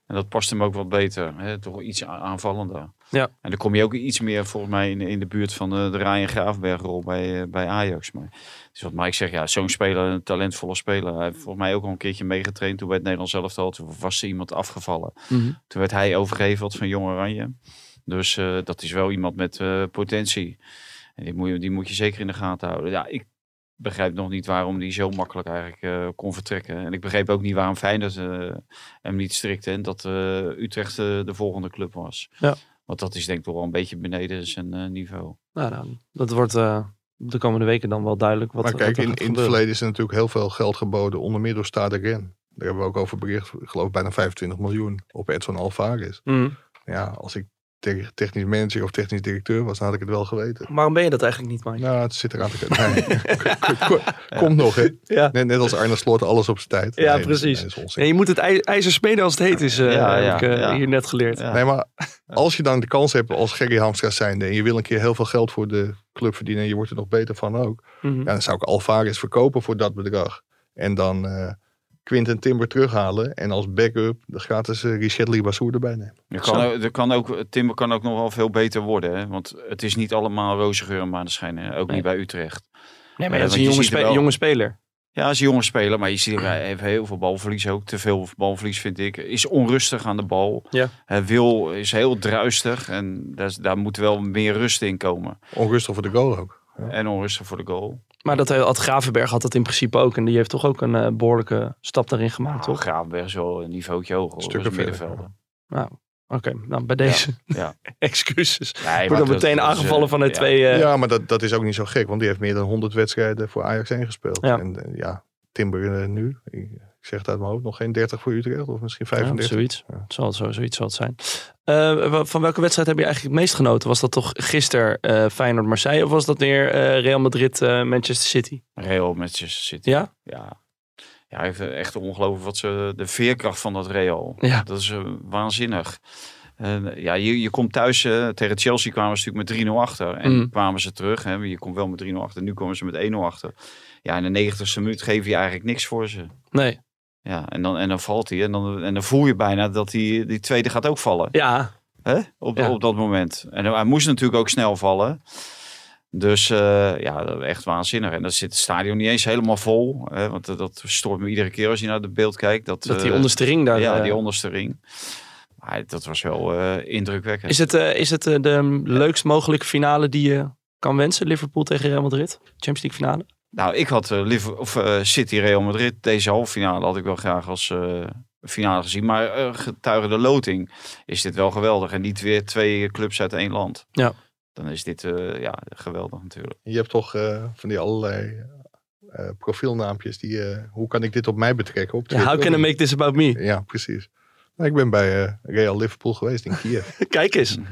En dat past hem ook wat beter. Hè? Toch iets aanvallender. Ja. En dan kom je ook iets meer volgens mij in, in de buurt van de, de Ryan Graafberg rol bij, eh, bij Ajax. Maar dus wat Mike zegt, ja, zo'n speler, een talentvolle speler. Hij heeft volgens mij ook al een keertje meegetraind toen bij het Nederlands elftal. Toen was er iemand afgevallen. Mhm. Toen werd hij overgeheveld van Jong Oranje. Dus eh, dat is wel iemand met eh, potentie. En die moet, je, die moet je zeker in de gaten houden. Ja, ik begrijp nog niet waarom die zo makkelijk eigenlijk eh, kon vertrekken. En ik begreep ook niet waarom Feyenoord eh, hem niet strikte. En dat eh, Utrecht de volgende club was. Ja. Want dat is denk ik toch wel een beetje beneden zijn eh, niveau. Nou, dan, dat wordt eh, de komende weken dan wel duidelijk. Wat, maar wat kijk, er in, gaat in het verleden is er natuurlijk heel veel geld geboden. Onder meer door Stade. Daar hebben we ook over bericht. Ik geloof bijna 25 miljoen op Edson Alvarez. Mhm. Ja, als ik technisch manager of technisch directeur was, dan had ik het wel geweten. Waarom ben je dat eigenlijk niet, Mike? Nou, het zit eraan te kijken. Komt nog, hè? Ja. Net, net als Arne Slot, alles op zijn tijd. Ja, Nee, precies. nee, je moet het ij- ijzer smeden als het heet is, eh, Ja, ja, heb ik eh, ja. hier net geleerd. Ja. Nee, maar als je dan de kans hebt als Gerry Hamstra zijnde... en je wil een keer heel veel geld voor de club verdienen... en je wordt er nog beter van ook... Mhm. Ja, dan zou ik Alvarez verkopen voor dat bedrag. En dan eh Quinten Timber terughalen. En als backup de gratis uh, Richard Libassour erbij nemen. Er kan, ook, er kan ook, Timber kan ook nog wel veel beter worden. Hè? Want het is niet allemaal roze geur en maneschijn. hè. Ook Nee. niet bij Utrecht. Nee, Ja, maar dat is een jonge, ziet spe- wel- jonge speler. Ja, is een jonge speler, maar je ziet hij heeft heel veel balverlies ook. Te veel balverlies vind ik. Is onrustig aan de bal. Ja. Hij wil, is heel druistig en daar, daar moet wel meer rust in komen. Onrustig voor de goal ook. En onrustig voor de goal. Maar dat had Gravenberg had dat in principe ook. En die heeft toch ook een eh, behoorlijke stap daarin gemaakt, Toch? toch? Gravenberg is wel een niveautje hoger. Stukken verder, middenvelder. Nou, oké. Nou, bij deze Ja. excuses. Nee, Wordt maar dan meteen dat aangevallen eh, vanuit ja. twee... eh, Ja, maar dat, dat is ook niet zo gek. Want die heeft meer dan 100 wedstrijden voor Ajax 1 gespeeld. Ja. En eh, ja, Timber eh, nu. Ik, zeg het uit mijn hoofd. Nog geen 30 voor Utrecht. Of misschien ja, 35. zoiets. Ja. Het Zal, zo, zoiets zal het zijn. Eh, van welke wedstrijd heb je eigenlijk het meest genoten? Was dat toch gisteren eh Feyenoord-Marseille? Of was dat weer eh, Real Madrid-Manchester City? Real Manchester City. Ja? Ja. Ja, hij heeft echt ongelooflijk wat ze, de veerkracht van dat Real. Ja. Dat is waanzinnig. En, ja, je, je komt thuis, tegen Chelsea kwamen ze natuurlijk met 3-0 achter. En Mm. kwamen ze terug. Hè. Je komt wel met 3-0 achter. Nu komen ze met 1-0 achter. Ja, in de 90ste minuut geef je eigenlijk niks voor ze. Nee. Ja, en dan, en dan valt hij. En dan, en dan voel je bijna dat die, die tweede gaat ook vallen. Ja, Hè? Op, Ja. op dat moment. En hij moest natuurlijk ook snel vallen. Dus eh, ja, echt waanzinnig. En dan zit het stadion niet eens helemaal vol. Hè? Want dat, dat stoort me iedere keer als je naar het beeld kijkt. Dat, dat die eh, onderste ring daar... Ja, eh, die onderste ring. Maar dat was wel indrukwekkend. Is het, is het de leukst mogelijke finale die je kan wensen? Liverpool tegen Real Madrid? Champions League finale? Nou, ik had eh, Liver- of, eh, City Real Madrid. Deze halve finale had ik wel graag als eh, finale gezien. Maar eh, getuige de loting is dit wel geweldig. En niet weer twee clubs uit één land. Ja. Dan is dit eh, ja, geweldig natuurlijk. Je hebt toch eh, van die allerlei eh, profielnaampjes. Die, eh, hoe kan ik dit op mij betrekken? Op Ja, Twitter? how can I make this about me? Ja, precies. Nou, ik ben bij eh, Real Liverpool geweest in Kiev. Kijk eens.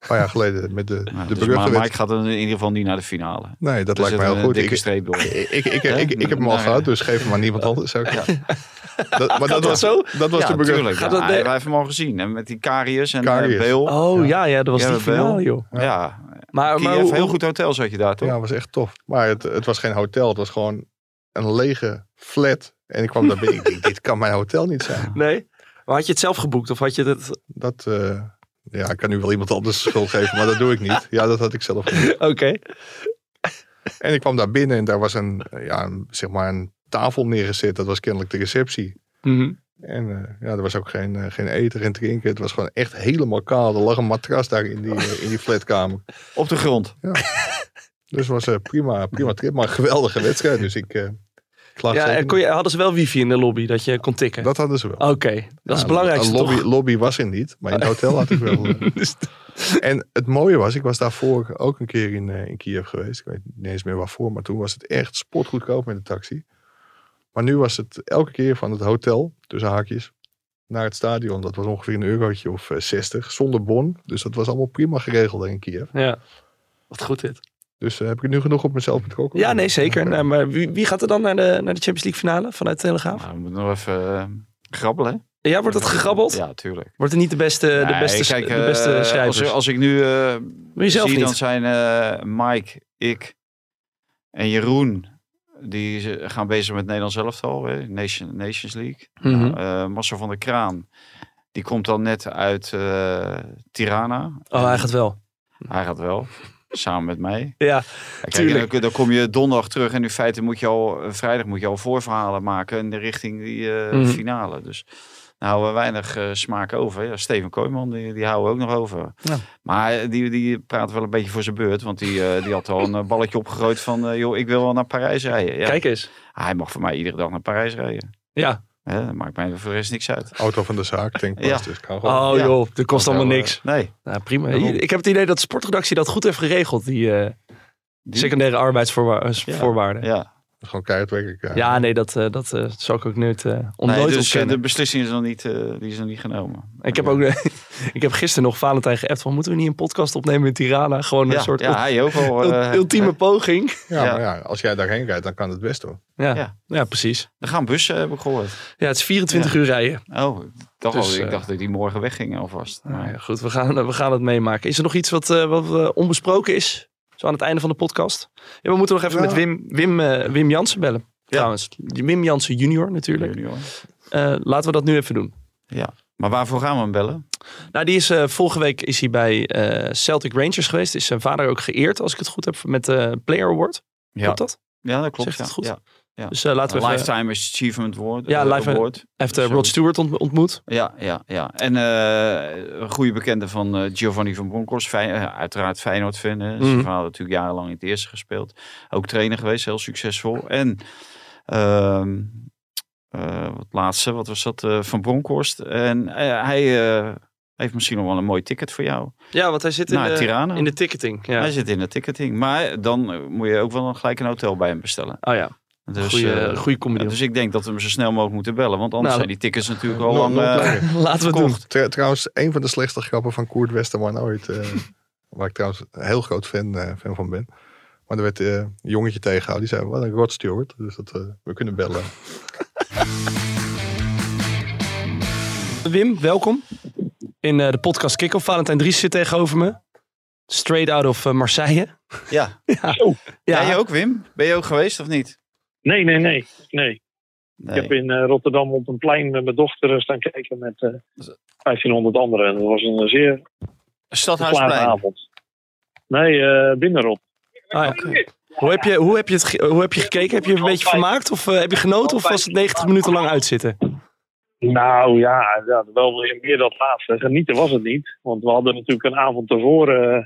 Een paar jaar geleden met de, Nou, de dus maar. Mike gaat er in ieder geval niet naar de finale. Nee, dat Er lijkt me heel een goed. dikke Ik, streep door. ik, ik, ik, Hè? ik, ik heb hem al gehad, dus geef hem aan niemand anders. Zou ik zeggen. Dat, maar dat, dat was, zo? dat was ja, de natuurlijk. Ja, dat wij hebben hem al gezien. En met die Karius en Karius. eh, Beel. Oh ja, ja, dat was die wel. finale, joh. Ja, Maar, maar hoe- heel goed hotel zat je daar toch? Ja, was echt tof. Maar het, het was geen hotel, het was gewoon een lege flat. En ik kwam daar binnen. Ik denk, dit kan mijn hotel niet zijn. Nee? Maar had je het zelf geboekt of had je het... Dat, eh, ja, ik kan nu wel iemand anders de schuld geven, maar dat doe ik niet. Ja, dat had ik zelf gedaan. Oké. En ik kwam daar binnen en daar was een, ja, een, zeg maar een tafel neergezet. Dat was kennelijk de receptie. Mhm. En eh, ja, er was ook geen, eh, geen eten, geen drinken. Het was gewoon echt helemaal kaal. Er lag een matras daar in die, eh, in die flatkamer. Op de grond. Dus het was prima, prima trip, maar een geweldige wedstrijd. Dus ik, Ja, en kon je, hadden ze wel wifi in de lobby dat je kon tikken? Dat hadden ze wel. Oké, dat is het belangrijkste Een lobby, toch? lobby was er niet, maar in het hotel had ik wel. eh. Dus- en het mooie was, ik was daarvoor ook een keer in, eh, in Kiev geweest. Ik weet niet eens meer waarvoor, maar toen was het echt spotgoedkoop met de taxi. Maar nu was het elke keer van het hotel, tussen haakjes, naar het stadion. Dat was ongeveer een eurotje of eh, 60, zonder bon. Dus dat was allemaal prima geregeld in Kiev. ja, wat goed dit. Dus eh, heb ik nu genoeg op mezelf betrokken? Ja, nee, zeker. Nou, maar wie, wie gaat er dan naar de, naar de Champions League finale vanuit de Telegraaf? Nou, we moeten nog even eh, grabbelen. Ja, wordt het gegrabbeld? Ja, tuurlijk. Wordt het niet de beste, de Nee, beste, kijk, de beste eh, schrijvers? Als, als ik nu eh, zie, niet? dan zijn eh, Mike, ik en Jeroen... die gaan bezig met Nederlands elftal, hè, Nation, Nations League. Mhm. Nou, eh, Marcel van der Kraan, die komt dan net uit eh, Tirana. Oh, hij gaat wel. Hij gaat wel, samen met mij. Ja, Kijk, dan, dan kom je donderdag terug en in feite moet je al eh, vrijdag moet je al voorverhalen maken in de richting die eh, Mhm. finale. Dus nou we weinig eh, smaak over. Ja, Steven Kooijman, die, die houden we ook nog over. Ja. Maar die, die praat wel een beetje voor zijn beurt, want die, die had al een balletje opgegooid van, joh, ik wil wel naar Parijs rijden. Ja. kijk eens. Hij mag voor mij iedere dag naar Parijs rijden. Ja. Hè, dat maakt mij voor rest niks uit. Auto van de zaak, denk ik. Ja. Dus kan gewoon. Oh Ja. joh, dat kost allemaal niks. Nee. Nou, prima. Ik heb het idee dat de sportredactie dat goed heeft geregeld, die eh, Die- secundaire arbeidsvoorwaarden. Ja. Ja. Gewoon keihard werken. Ja. nee, dat, eh, dat eh, zal ik ook nooit, eh on- Nee, dus ontkennen. de beslissing is nog niet, eh, die is nog niet genomen. Ik heb ook ik heb gisteren nog Valentijn geappt van moeten we niet een podcast opnemen in Tirana? Gewoon een ja, soort ja, hij ook al. ul- eh, ultieme poging. Ja, Ja. maar ja, als jij daarheen rijdt, dan kan het best hoor. Ja, ja. Ja. precies. Er gaan bussen, heb ik gehoord. Ja, het is 24 uur rijden. Oh, ik dacht, Dus, al, ik dacht dat die morgen weggingen alvast. Nou Maar, ja, goed, we gaan, we gaan het meemaken. Is er nog iets wat, eh, wat onbesproken is? Zo aan het einde van de podcast. Ja, we moeten nog even Ja. met Wim, Wim, eh, Wim Jansen bellen. Trouwens, Wim Jansen junior natuurlijk. junior. Eh, laten we dat nu even doen. maar waarvoor gaan we hem bellen? Nou, die is, eh, vorige week is hij bij eh, Celtic Rangers geweest. Is zijn vader ook geëerd, als ik het goed heb, met de Player Award. Ja, Klopt dat? ja dat klopt. Zegt het ja. goed? Ja. Dus eh, laten we even... Lifetime Achievement Award. Ja, eh. Hij heeft eh. Rod Stewart ont- ontmoet. Ja, ja, ja. En een goede bekende van Giovanni van Bronckhorst. Uiteraard Feyenoord fan. hè. Zijn Mhm. vader natuurlijk jarenlang in het eerste gespeeld. Ook trainer geweest, heel succesvol. En ehm, eh, wat laatste, wat was dat? van Bronkhorst. En hij heeft misschien nog wel een mooi ticket voor jou. Ja, want hij zit in, de, in de ticketing. Ja. Hij zit in de ticketing. Maar dan moet je ook wel gelijk een hotel bij hem bestellen. Oh ja, Dus, goede, eh, goede comedy. dus ik denk dat we hem zo snel mogelijk moeten bellen. Want anders Nou, zijn die tickets natuurlijk al lang... eh. Laten we doen. Tr- trouwens, een van de slechtste grappen van Koert Westerman ooit. eh, waar ik trouwens een heel groot fan, eh, fan van ben. Maar er werd eh, een jongetje tegengehouden. Die zei, wat een Rod Stewart. Dus dat, eh, we kunnen bellen. Wim, welkom. In eh, de podcast Kick-Off. Valentijn Dries zit tegenover me. Straight out of Marseille. ja. Ja. Ja. Jij ook, Wim? Ben je ook geweest of niet? Nee, nee, nee. nee. Nee. Ik heb in eh, Rotterdam op een plein met mijn dochter eh, staan kijken met eh 1500 anderen. En dat was een zeer geslaagde Stadhuisplein. avond. Nee, eh binnenrot. Ah, ja. hoe, heb je, hoe, heb je het, hoe heb je gekeken? Heb je een beetje vermaakt? Of eh, heb je genoten? Of was het 90 minuten lang uitzitten? Nou ja, ja, wel weer meer dat laatste. Genieten was het niet. Want we hadden natuurlijk een avond tevoren eh,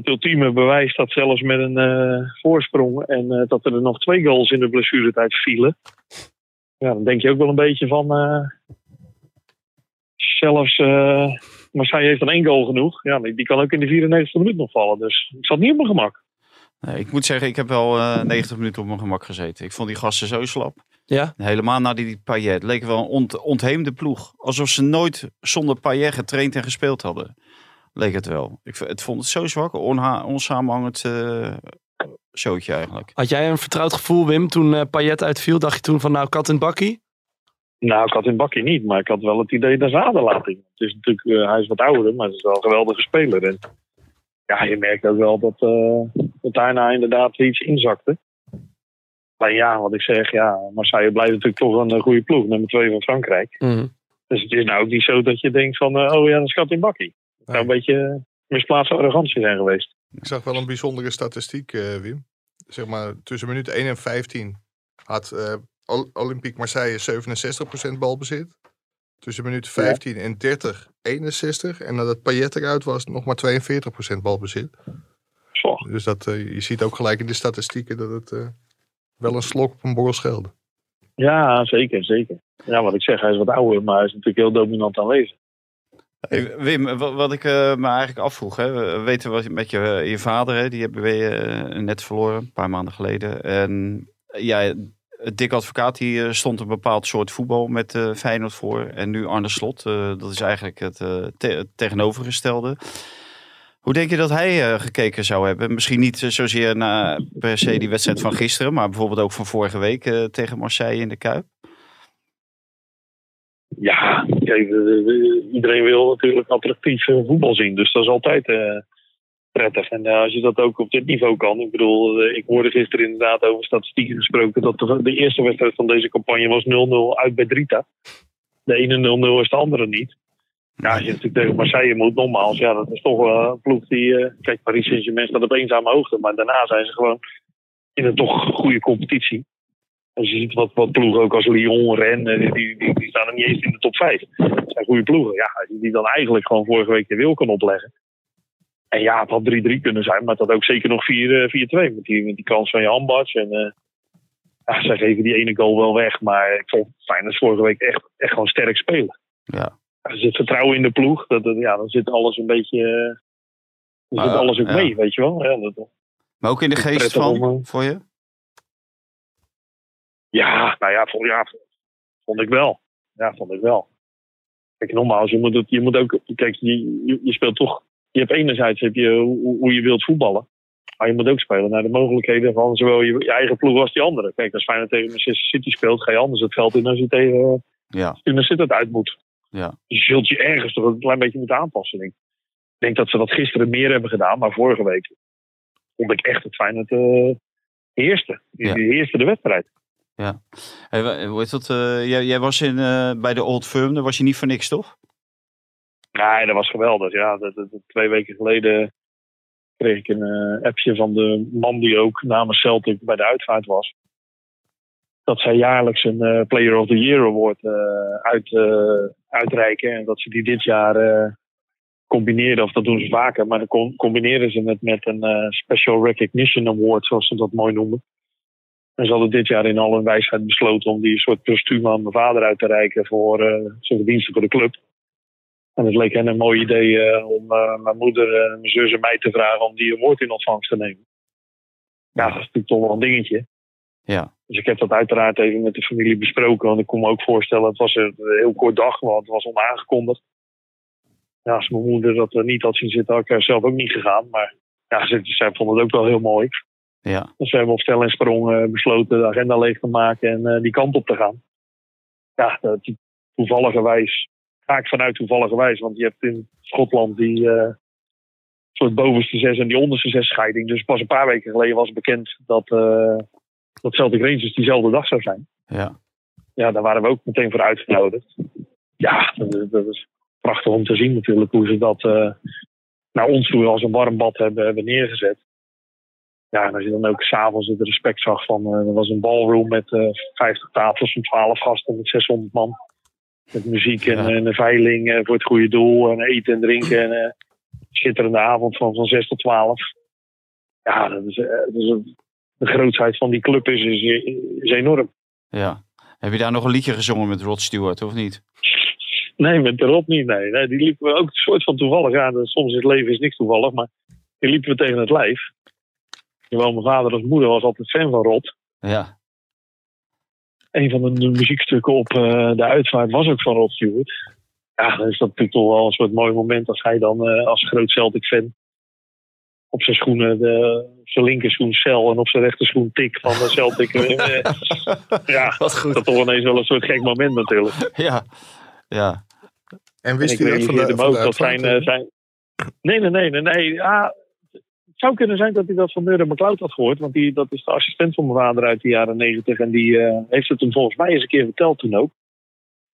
het ultieme bewijs dat zelfs met een eh, voorsprong en eh, dat er nog twee goals in de blessuretijd vielen. Ja, dan denk je ook wel een beetje van. eh, zelfs uh, Marseille heeft dan één goal genoeg. Ja, die die kan ook in de 94 minuut nog vallen. Dus ik zat niet op mijn gemak. Nee, ik moet zeggen, ik heb wel eh 90 minuten op mijn gemak gezeten. Ik vond die gasten zo slap. Ja? Helemaal na die, die Payet. Leek wel een ont, ontheemde ploeg. Alsof ze nooit zonder Payet getraind en gespeeld hadden. Leek het wel. Ik het vond het zo zwak. Onsamenhangend eh showtje eigenlijk. Had jij een vertrouwd gevoel, Wim, toen eh Payet uitviel? Dacht je toen van, nou, kat in bakkie? Nou, ik had in bakje niet, maar ik had wel het idee dat zaden laten. Het is natuurlijk, eh, hij is wat ouder, maar het is wel een geweldige speler. En ja, je merkt ook wel dat, eh, dat daarna inderdaad iets inzakte. Maar ja, wat ik zeg, ja, Marseille blijft natuurlijk toch een goede ploeg, nummer twee van Frankrijk. Mhm. Dus het is nou ook niet zo dat je denkt van, oh ja, dat is kat in bakkie. Zou een beetje misplaatste arrogantie zijn geweest. Ik zag wel een bijzondere statistiek, eh, Wim. Zeg maar, tussen minuut 1 en 15 had Ol- Olympique Marseille 67% balbezit. Tussen minuut 15 en 30, 61. En nadat Payet eruit was, nog maar 42% balbezit. Zo. Dus dat, eh, je ziet ook gelijk in de statistieken dat het wel een slok op een borrel schelde. Ja, zeker, zeker. Ja, wat ik zeg, hij is wat ouder, maar hij is natuurlijk heel dominant aanwezig. Wim, wa- wat ik eh, me eigenlijk afvroeg, hè, we weten wat met je, je vader, hè, die hebben we eh, net verloren, een paar maanden geleden. En eh, ja, Dick Advocaat die eh, stond een bepaald soort voetbal met eh, Feyenoord voor. En nu Arne Slot, eh, dat is eigenlijk het, eh, te- het tegenovergestelde. Hoe denk je dat hij eh, gekeken zou hebben? Misschien niet eh, zozeer naar per se die wedstrijd van gisteren, maar bijvoorbeeld ook van vorige week eh, tegen Marseille in de Kuip. Ja, kijk, de- de- de- iedereen wil natuurlijk attractief eh, voetbal zien. Dus dat is altijd eh, prettig. En eh, als je dat ook op dit niveau kan. Ik bedoel, ik hoorde gisteren inderdaad over statistieken gesproken. dat de, de eerste wedstrijd van deze campagne was 0-0 uit bij Drita. De ene 0-0 is de andere niet. Ja, als je natuurlijk tegen Marseille moet, nogmaals. Ja, dat is toch een ploeg die. kijk, Paris Saint-Germain staat op eenzame hoogte. Maar daarna zijn ze gewoon in een toch goede competitie. Als je ziet wat, wat ploegen ook als Lyon, Rennes, die, die, die, staan er niet eens in de top 5. Dat zijn goede ploegen. Ja, als je die dan eigenlijk gewoon vorige week de wil kan opleggen. En ja, het had 3-3 kunnen zijn, maar het had ook zeker nog 4-2 met, die, met die kans van je handbats. En eh ja, zij geven die ene goal wel weg, maar ik vond Feyenoord vorige week echt, echt gewoon sterk spelen. Ja. Er zit vertrouwen in de ploeg, dat, dat- ja, dan zit alles een beetje... eh, Dan zit alles ook ja. mee, weet je wel. Ja, dat, Maar ook in de geest van, om, eh, voor je? Ja, nou ja, vond, ja, vond ik wel. Ja, vond ik wel. Kijk, nogmaals, je moet, het, je moet ook. Kijk, je, je, je speelt toch. Je hebt enerzijds heb je hoe, hoe je wilt voetballen. Maar je moet ook spelen naar de mogelijkheden van zowel je, je eigen ploeg als die andere. Kijk, als Feyenoord tegen Manchester City speelt, ga je anders het veld in als je tegen Ja, Tunis het uit moet. ja. Dus je zult je ergens toch een klein beetje moeten aanpassen. denk Ik denk dat ze dat gisteren meer hebben gedaan, maar vorige week vond ik echt het Feyenoord heerste. Die, Ja. die heerste de wedstrijd. Hey, wa- hoe heet dat, eh, jij, jij was in, eh, bij de Old Firm, daar was je niet voor niks, toch? Nee, dat was geweldig. Ja, dat, twee weken geleden kreeg ik een eh, appje van de man die ook namens Celtic bij de uitvaart was. Dat zij jaarlijks een Player of the Year Award uit, uitreiken. En dat ze die dit jaar combineren, of dat doen ze vaker, maar dan com- combineren ze het met een Special Recognition Award, zoals ze dat mooi noemen. En ze hadden dit jaar in al hun wijsheid besloten om die soort postuum aan mijn vader uit te reiken voor eh, zijn verdiensten voor de club. En het leek hen een mooi idee eh, om eh, mijn moeder, en mijn zus en mij te vragen om die award in ontvangst te nemen. Ja, dat is natuurlijk toch wel een dingetje. Ja. Dus ik heb dat uiteraard even met de familie besproken. Want ik kon me ook voorstellen, het was een heel kort dag, want het was onaangekondigd. Ja, als mijn moeder dat er niet had zien zitten, had ik er zelf ook niet gegaan. Maar ja, ze, zij vond het ook wel heel mooi. Ja, Dus we hebben op stel en sprong eh, besloten de agenda leeg te maken en eh, die kant op te gaan. Ja, dat, toevalligerwijs ga ik vanuit toevalligerwijs. Want je hebt in Schotland die eh, soort bovenste zes en die onderste zes scheiding. Dus pas een paar weken geleden was bekend dat, eh dat Celtic Rangers diezelfde dag zou zijn. ja. Ja, daar waren we ook meteen voor uitgenodigd. Ja, dat, is- dat is prachtig om te zien natuurlijk hoe ze dat naar ons toe als een warm bad hebben, hebben neergezet. Ja, en als je dan ook s'avonds het respect zag van, eh, er was een ballroom met eh 50 tafels van 12 gasten met 600 man. Met muziek en, Ja. en een veiling eh, voor het goede doel en eten en drinken. En eh, schitterende avond van, van 6 tot 12. Ja, dat is, eh, dat is een- de grootheid van die club is, is, is enorm. ja. Heb je daar nog een liedje gezongen met Rod Stewart, of niet? Nee, met Rob niet. Nee. nee, die liepen we ook een soort van toevallig aan. Soms in het leven is niks toevallig, maar die liepen we tegen het lijf. Zowel mijn vader als moeder was altijd fan van Rod. Ja, Een van de, muziekstukken op eh, de uitvaart was ook van Rod Stewart. Ja, dan is dat natuurlijk toch wel een soort mooi moment als hij dan eh, als groot Celtic-fan op zijn schoenen, de, op zijn linkerschoen Cel en op zijn rechterschoen Tik van de Celtic. eh, ja, Wat goed. dat is toch ineens wel een soort gek moment natuurlijk. ja, ja. En En wist ik u dat van de, van ook dat zijn, zijn... Nee, nee, nee, nee. nee. Het zou kunnen zijn dat hij dat van Murray McLeod had gehoord. Want die, dat is de assistent van mijn vader uit de jaren negentig. En die eh, heeft het hem volgens mij eens een keer verteld toen ook.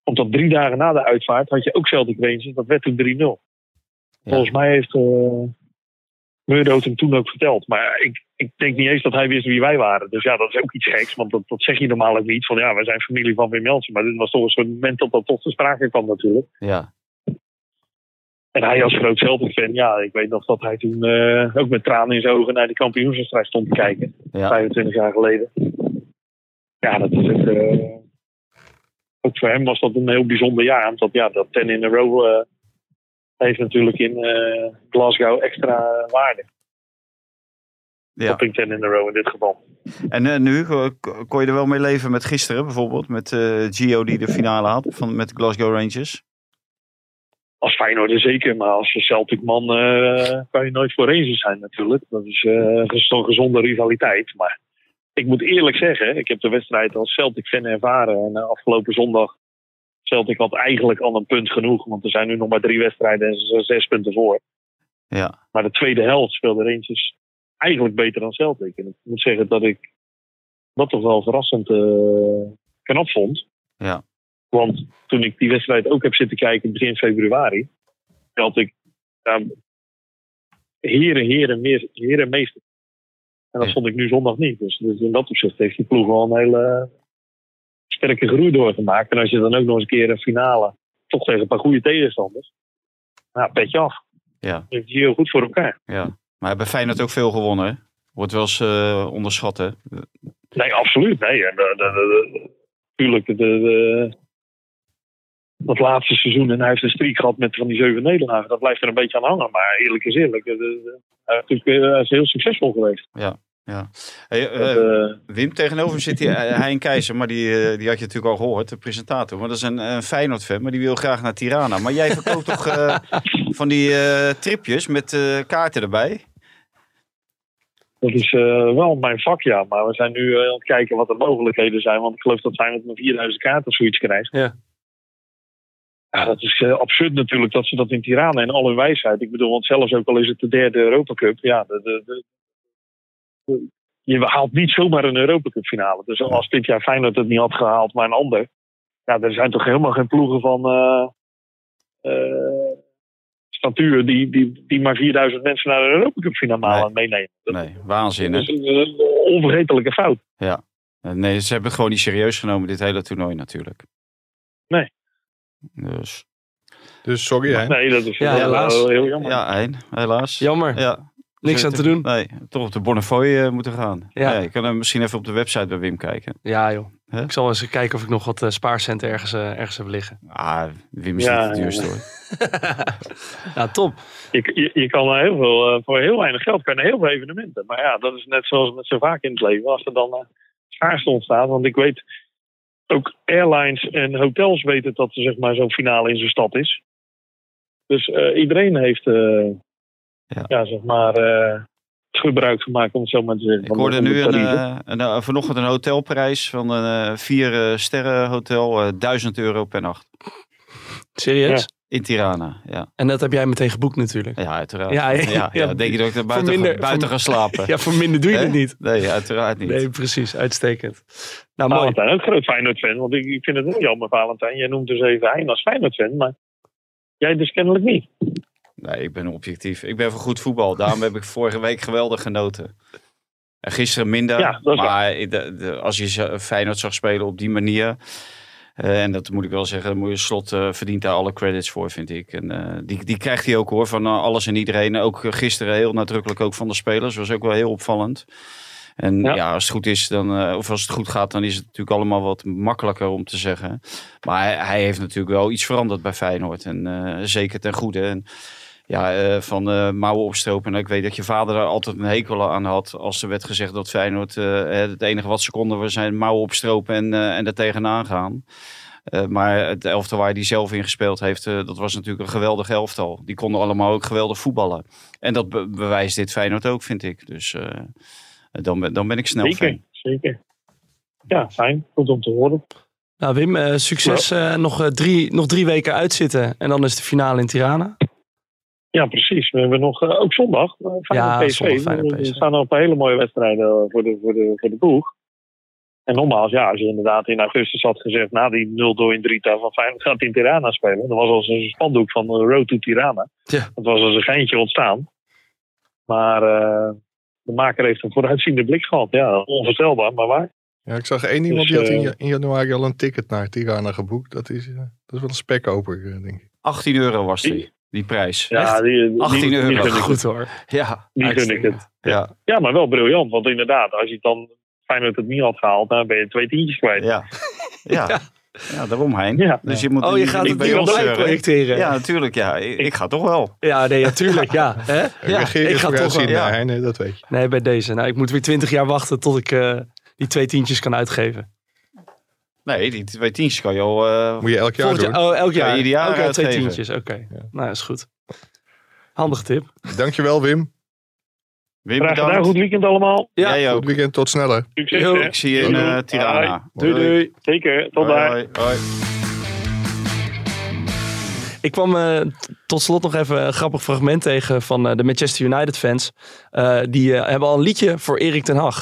Omdat drie dagen na de uitvaart had je ook Celtic Rangers. Dat werd toen 3-0. Volgens mij heeft, Murdo het hem toen ook verteld. Maar ik, ik denk niet eens dat hij wist wie wij waren. Dus ja, dat is ook iets geks. Want dat, dat zeg je normaal ook niet. Van ja, wij zijn familie van Wim Jansen. Maar dit was toch een soort moment dat dat tot te sprake kwam natuurlijk. Ja. En hij als groot Celtic-fan, ja, ik weet nog dat hij toen eh, ook met tranen in zijn ogen naar die kampioenswedstrijd stond te kijken. Ja. 25 jaar geleden. Ja, dat is ook, eh, ook voor hem was dat een heel bijzonder jaar. Want ja, dat 10 in a row eh, heeft natuurlijk in Glasgow extra waarde. ja. Topping 10 in a row in dit geval. En nu, ko- ko- kon je er wel mee leven met gisteren bijvoorbeeld? Met Gio die de finale had van, met Glasgow Rangers? Als Feyenoord zeker, maar als Celtic man eh, kan je nooit voor Rangers zijn natuurlijk. Dat is eh, zo'n gezonde rivaliteit. Maar ik moet eerlijk zeggen, ik heb de wedstrijd als Celtic fan ervaren. En eh, afgelopen zondag, Celtic had eigenlijk al een punt genoeg. Want er zijn nu nog maar drie wedstrijden en ze zijn zes punten voor. Ja. Maar de tweede helft speelde Rangers eigenlijk beter dan Celtic. En ik moet zeggen dat ik dat toch wel verrassend eh, knap vond. Ja. Want toen ik die wedstrijd ook heb zitten kijken begin februari, had ik ja, heren, heren, meer, heren, meester. En dat vond ik nu zondag niet. Dus, dus in dat opzicht heeft die ploeg wel een hele sterke groei doorgemaakt. En als je dan ook nog eens een keer een finale, toch tegen een paar goede tegenstanders, nou, petje af. Ja. Dat is heel goed voor elkaar. ja. Maar bij Feyenoord ook veel gewonnen, hè? Wordt wel eens eh, onderschat, hè? Nee, absoluut. Nee, en de, de, de- de- tuurlijk, de, de- dat laatste seizoen en hij heeft een streak gehad met van die zeven nederlagen. Dat blijft er een beetje aan hangen. Maar eerlijk is eerlijk, de- de- hij, is natuurlijk, eh, hij is heel succesvol geweest. Eh, Dat, eh, Wim, tegenover hem zit hij, eh, hij en Keizer, maar die, eh, die had je natuurlijk al gehoord, de presentator. Maar dat is een, een Feyenoord-fan, maar die wil graag naar Tirana. Maar jij verkoopt toch eh, van die eh, tripjes met eh, kaarten erbij? dat is eh, wel mijn vak, ja. Maar we zijn nu eh, aan het kijken wat de mogelijkheden zijn. Want ik geloof dat Feyenoord maar 4000 kaarten of zoiets krijgt. Ja. Ja, dat is eh, absurd natuurlijk dat ze dat in Tirana in al hun wijsheid. Ik bedoel, want zelfs ook al is het de derde Europa Cup. Ja, de, de, de- de- je haalt niet zomaar een Europa Cup finale. Dus als dit jaar Feyenoord het niet had gehaald, maar een ander. Ja, er zijn toch helemaal geen ploegen van eh, statuur die, die, die maar 4000 mensen naar een Europa Cup finale Nee. meenemen. Dat, Nee, waanzin, hè? dat is een onvergetelijke fout. Eh, Nee, ze hebben het gewoon niet serieus genomen, dit hele toernooi natuurlijk. Nee. Dus, Dus sorry hè. Nee, dat is Ja, helaas. heel, heel jammer. ja, Hein, helaas. Jammer. Ja. Niks aan te doen. Nee, toch op de Bonnefoy eh, moeten gaan. Ja. Ja. je kan er misschien even op de website bij Wim kijken. Ja joh. Ik zal eens kijken of ik nog wat eh, spaarcenten ergens, eh, ergens heb liggen. Ah, Wim is Ja, niet de duurste hoor. ja, top. Je, je, je kan er heel veel, voor heel weinig geld kan naar heel veel evenementen. Maar ja, dat is net zoals met zo vaak in het leven. Als er dan uh, schaarste ontstaat. Want ik weet, ook airlines en hotels weten dat er zeg maar, zo'n finale in zijn stad is. Dus eh, iedereen heeft eh, Ja. ja. zeg maar, eh, gebruik gemaakt, om het zo maar te zeggen. Ik hoorde nu een, eh, een, vanochtend een hotelprijs van een eh, vier sterren hotel, eh 1000 euro per nacht. Serieus? In Tirana, ja. En dat heb jij meteen geboekt natuurlijk. Ja, uiteraard. Ja, Ja, ja, ja, ja. Denk je dat ik er buiten, minder- ga, buiten voor- ga slapen? Ja, voor minder doe je het niet. Nee, uiteraard niet. Nee, precies. Uitstekend. Nou, mooi. Valentijn, ook groot Feyenoord-fan. Want ik, ik vind het ook jammer, Valentijn. Jij noemt dus even Hein als Feyenoord-fan. Maar jij dus kennelijk niet. Nee, ik ben objectief. Ik ben voor goed voetbal. Daarom heb ik vorige week geweldig genoten. En gisteren minder. Ja, dat is maar de- als je Feyenoord zag spelen op die manier. Eh, en dat moet ik wel zeggen. Moet je slot eh, verdient daar alle credits voor, vind ik. En eh, die, die krijgt hij ook hoor. Van alles en iedereen. Ook gisteren heel nadrukkelijk ook van de spelers. Was ook wel heel opvallend. En ja, Ja. als het goed is, dan, of als het goed gaat, dan is het natuurlijk allemaal wat makkelijker om te zeggen. Maar hij, hij heeft natuurlijk wel iets veranderd bij Feyenoord. En zeker ten goede. En ja, eh, van eh, mouwen opstropen. En ik weet dat je vader daar altijd een hekel aan had. Als er werd gezegd dat Feyenoord eh, het enige wat ze konden was zijn mouwen opstropen en, eh en er tegenaan gaan. Eh, maar het elftal waar hij zelf in gespeeld heeft, eh, dat was natuurlijk een geweldig elftal. Die konden allemaal ook geweldig voetballen. En dat be- bewijst dit Feyenoord ook, vind ik. Dus eh, dan, ben, dan ben ik snel Zeker, fan. zeker. Ja, fijn. Goed om te horen. Nou Wim, eh, succes. Eh, nog, eh, drie, nog drie weken uitzitten. En dan is de finale in Tirana. Ja, precies. We hebben nog, eh, ook zondag, eh, Feyenoord Ja, PSV. Er staan nog een paar hele mooie wedstrijden eh, voor de, voor de, voor de boeg. En nogmaals, ja, als je inderdaad in augustus had gezegd, na die 0 in Drita van Feyenoord gaat in Tirana spelen. Dan was als een spandoek van Road to Tirana. Ja. Dat was als een geintje ontstaan. Maar eh, de maker heeft een vooruitziende blik gehad. Ja, onvoorstelbaar, maar waar. Ja, ik zag één iemand Dus, die had in, ja- in januari al een ticket naar Tirana geboekt. Dat is, dat is wel een spekkoper, denk ik. 18 euro was die, Die- prijs. Ja, die, die, 18 die, euro. gun ik het. Goed hoor. Ja, Die gun ik het. ja, Ja, maar wel briljant. Want inderdaad, als je het dan Feyenoord het niet had gehaald, dan ben je twee tientjes kwijt. ja. Ja, ja. daarom heen. Ja. Dus je moet Oh, je niet- gaat het bij ons zeuren. projecteren. Ja, natuurlijk. Ja, ik, ik ga toch wel. Ja, nee, natuurlijk. Ja, hè? ja ik ga toch wel. ja. nee, nee, dat weet je. Nee, bij deze. Nou, ik moet weer twintig jaar wachten tot ik eh, die twee tientjes kan uitgeven. Nee, die twee tientjes kan je al... eh, Moet je elk jaar doen. jaar, oh, elk jaar. Ieder jaar elk jaar twee tientjes. Oké, nou, is goed. Handige tip. Dankjewel Wim. Wim, Graag gedaan. bedankt. Goed weekend allemaal. Ja. Jij Goed weekend, tot sneller. Succes. Yo. Ik zie je in eh, Tirana. Doei, doei. Zeker. Tot daar. hoi, hoi. Ik kwam eh, tot slot nog even een grappig fragment tegen van eh, de Manchester United fans. Eh, die hebben al een liedje voor Erik ten Hag.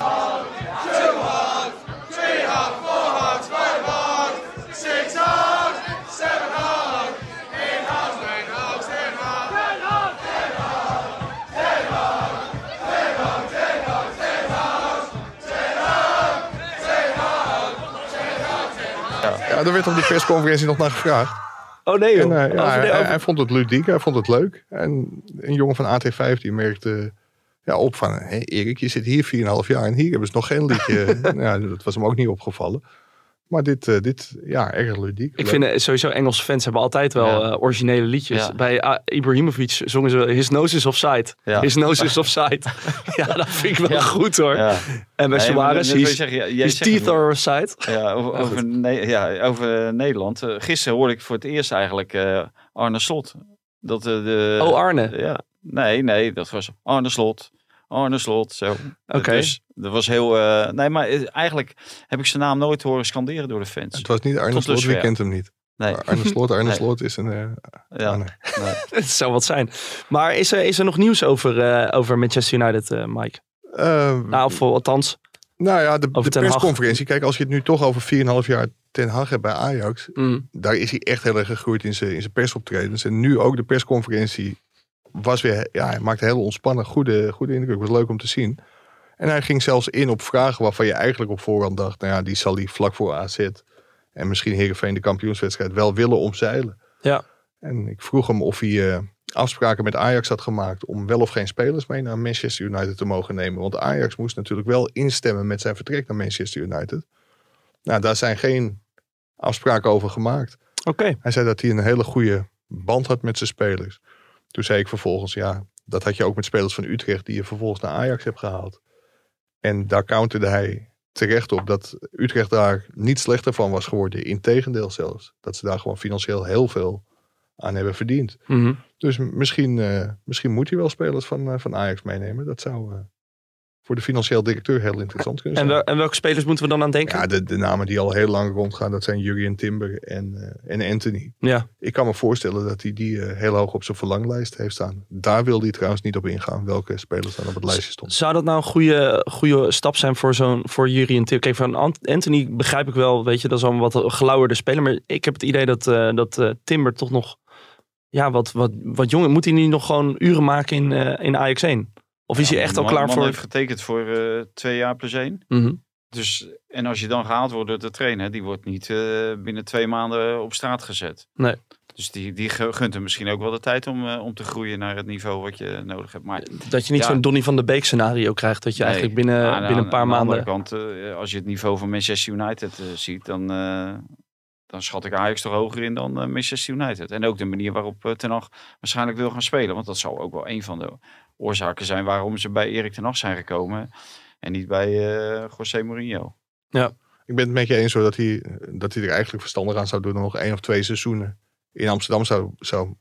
Daar werd op die persconferentie nog naar gevraagd. Oh nee En, eh, ja, de- hij, vond het ludiek, hij vond het leuk. En een jongen van AT5 die merkte ja, op van... Hé Erik, je zit hier 4,5 jaar en hier hebben ze nog geen liedje. ja, dat was hem ook niet opgevallen. Maar dit, eh, dit ja, erg ludiek. Ik Leuk. vind eh, sowieso Engelse fans hebben altijd wel Ja. eh, originele liedjes. Ja. Bij ah, Ibrahimovic zongen ze His Nose is Offside. Ja. His Nose is Offside. ja, dat vind ik wel Ja. goed hoor. Ja. En bij Nee, Suarez, his, zeggen, ja, jij his zegt teeth are offside. Ja, over, Maar over, Ne- ja, over Nederland. Eh, gisteren hoorde ik voor het eerst eigenlijk eh, Arne Slot. Dat, de, Oh, Arne. Ja, nee, nee, dat was Arne Slot. Arne Slot, zo. Oké. Dus, dat was heel... eh, nee, maar eh, eigenlijk heb ik zijn naam nooit horen scanderen door de fans. Het was niet Arne Tot Slot, wie kent hem niet? Nee, Arne Slot, Arne Nee. Slot is een... eh, ja, ah, nee. nee. Het zou wat zijn. Maar is er, is er nog nieuws over, eh, over Manchester United, eh, Mike? Eh, Nou, of althans. nou ja, de, de persconferentie. Kijk, als je het nu toch over 4,5 jaar Ten Hag hebt bij Ajax. mm, daar is hij echt heel erg gegroeid in zijn, in zijn persoptredens. En nu ook de persconferentie was weer, ja, hij maakte heel ontspannen, goede, goede indruk. Was leuk om te zien. En hij ging zelfs in op vragen waarvan je eigenlijk op voorhand dacht, nou ja, die zal hij vlak voor AZ en misschien Heerenveen de kampioenswedstrijd wel willen omzeilen. Ja. En ik vroeg hem of hij eh, afspraken met Ajax had gemaakt om wel of geen spelers mee naar Manchester United te mogen nemen. Want Ajax moest natuurlijk wel instemmen met zijn vertrek naar Manchester United. Nou, daar zijn geen afspraken over gemaakt. Oké. Hij zei dat hij een hele goede band had met zijn spelers. Toen zei ik vervolgens, ja, dat had je ook met spelers van Utrecht die je vervolgens naar Ajax hebt gehaald. En daar counterde hij terecht op dat Utrecht daar niet slechter van was geworden. Integendeel zelfs. Dat ze daar gewoon financieel heel veel aan hebben verdiend. Mhm. Dus misschien, eh, misschien moet hij wel spelers van, eh, van Ajax meenemen. Dat zou eh, voor de financieel directeur heel interessant kunnen En, zijn. wel- en welke spelers moeten we dan aan denken? Ja, de, de namen die al heel lang rondgaan, dat zijn Jurien Timber en, eh, en Anthony. Ja. Ik kan me voorstellen dat hij die eh, heel hoog op zijn verlanglijst heeft staan. Daar wil hij trouwens niet op ingaan, welke spelers dan op het lijstje stonden. Zou dat nou een goede, goede stap zijn voor zo'n voor Jury en Tim? Kijk, van Ant- Anthony begrijp ik wel, weet je, dat is al een wat gelauwerde speler. Maar ik heb het idee dat, eh, dat Timber toch nog ja, wat, wat, wat jonger. Moet hij niet nog gewoon uren maken in, in Ajax 1? Of is hij echt al man- klaar man voor... heeft getekend voor eh, twee jaar plus één. Mhm. Dus, en als je dan gehaald wordt door de trainer, die wordt niet eh, binnen twee maanden op straat gezet. Nee. Dus die, die gu- gunt hem misschien ook wel de tijd om, eh, om te groeien naar het niveau wat je nodig hebt. Maar Dat je niet Ja. zo'n Donny van de Beek scenario krijgt. Dat je Nee. eigenlijk binnen, aan- binnen een aan- paar aan de maanden... andere kant, als je het niveau van Manchester United ziet, dan, dan schat ik Ajax toch hoger in dan eh, Manchester United. En ook de manier waarop eh, Ten Hag waarschijnlijk wil gaan spelen. Want dat zal ook wel een van de oorzaken zijn waarom ze bij Erik Ten Hag zijn gekomen. En niet bij eh José Mourinho. Ik ben het met je eens hoor, dat hij, dat hij er eigenlijk verstandig aan zou doen om nog één of twee seizoenen in Amsterdam zou, zou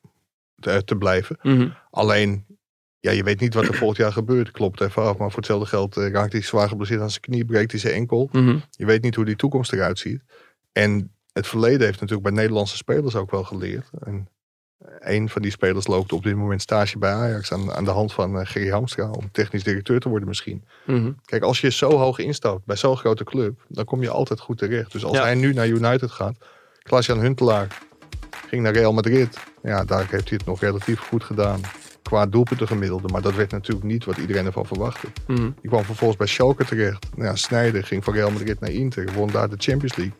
te, te blijven. Mhm. Alleen, ja, je weet niet wat er volgend jaar gebeurt. Klopt even af, maar voor hetzelfde geld eh, raakt hij zwaar geblesseerd aan zijn knie, breekt hij zijn enkel. Mhm. Je weet niet hoe die toekomst eruit ziet. En het verleden heeft natuurlijk bij Nederlandse spelers ook wel geleerd. En een van die spelers loopt op dit moment stage bij Ajax aan, aan de hand van eh, Gerry Hamstra om technisch directeur te worden misschien. Mhm. Kijk, als je zo hoog instapt bij zo'n grote club, dan kom je altijd goed terecht. Dus als Ja. hij nu naar United gaat, Klaas-Jan Huntelaar ging naar Real Madrid. Ja, daar heeft hij het nog relatief goed gedaan. qua doelpunten gemiddelde. Maar dat werd natuurlijk niet wat iedereen ervan verwachtte. Mhm. Die kwam vervolgens bij Schalke terecht. Nou ja, Sneijder ging van Real Madrid naar Inter. Won daar de Champions League.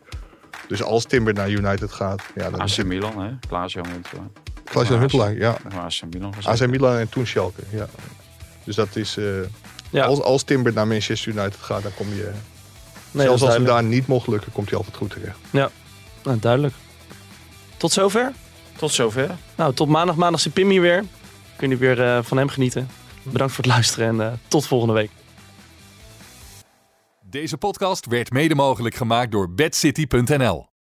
Dus als Timber naar United gaat. Ja, dan is AC Milan, hè? Klaas-Jan Huntelaar. Klaas-Jan Huntelaar, ja. AC Milan was AC Milan en toen Schalke, ja. Dus dat is... eh, Ja. als, als Timber naar Manchester United gaat, dan kom je... Nee, zelfs als duidelijk. daar niet mocht lukken, komt hij altijd goed terecht. Nou, duidelijk. Tot zover. Tot zover. Nou, tot maandag. Maandag zit Pim hier weer. Kun je weer eh, van hem genieten. Bedankt voor het luisteren en eh, tot volgende week. Deze podcast werd mede mogelijk gemaakt door bedcity.nl.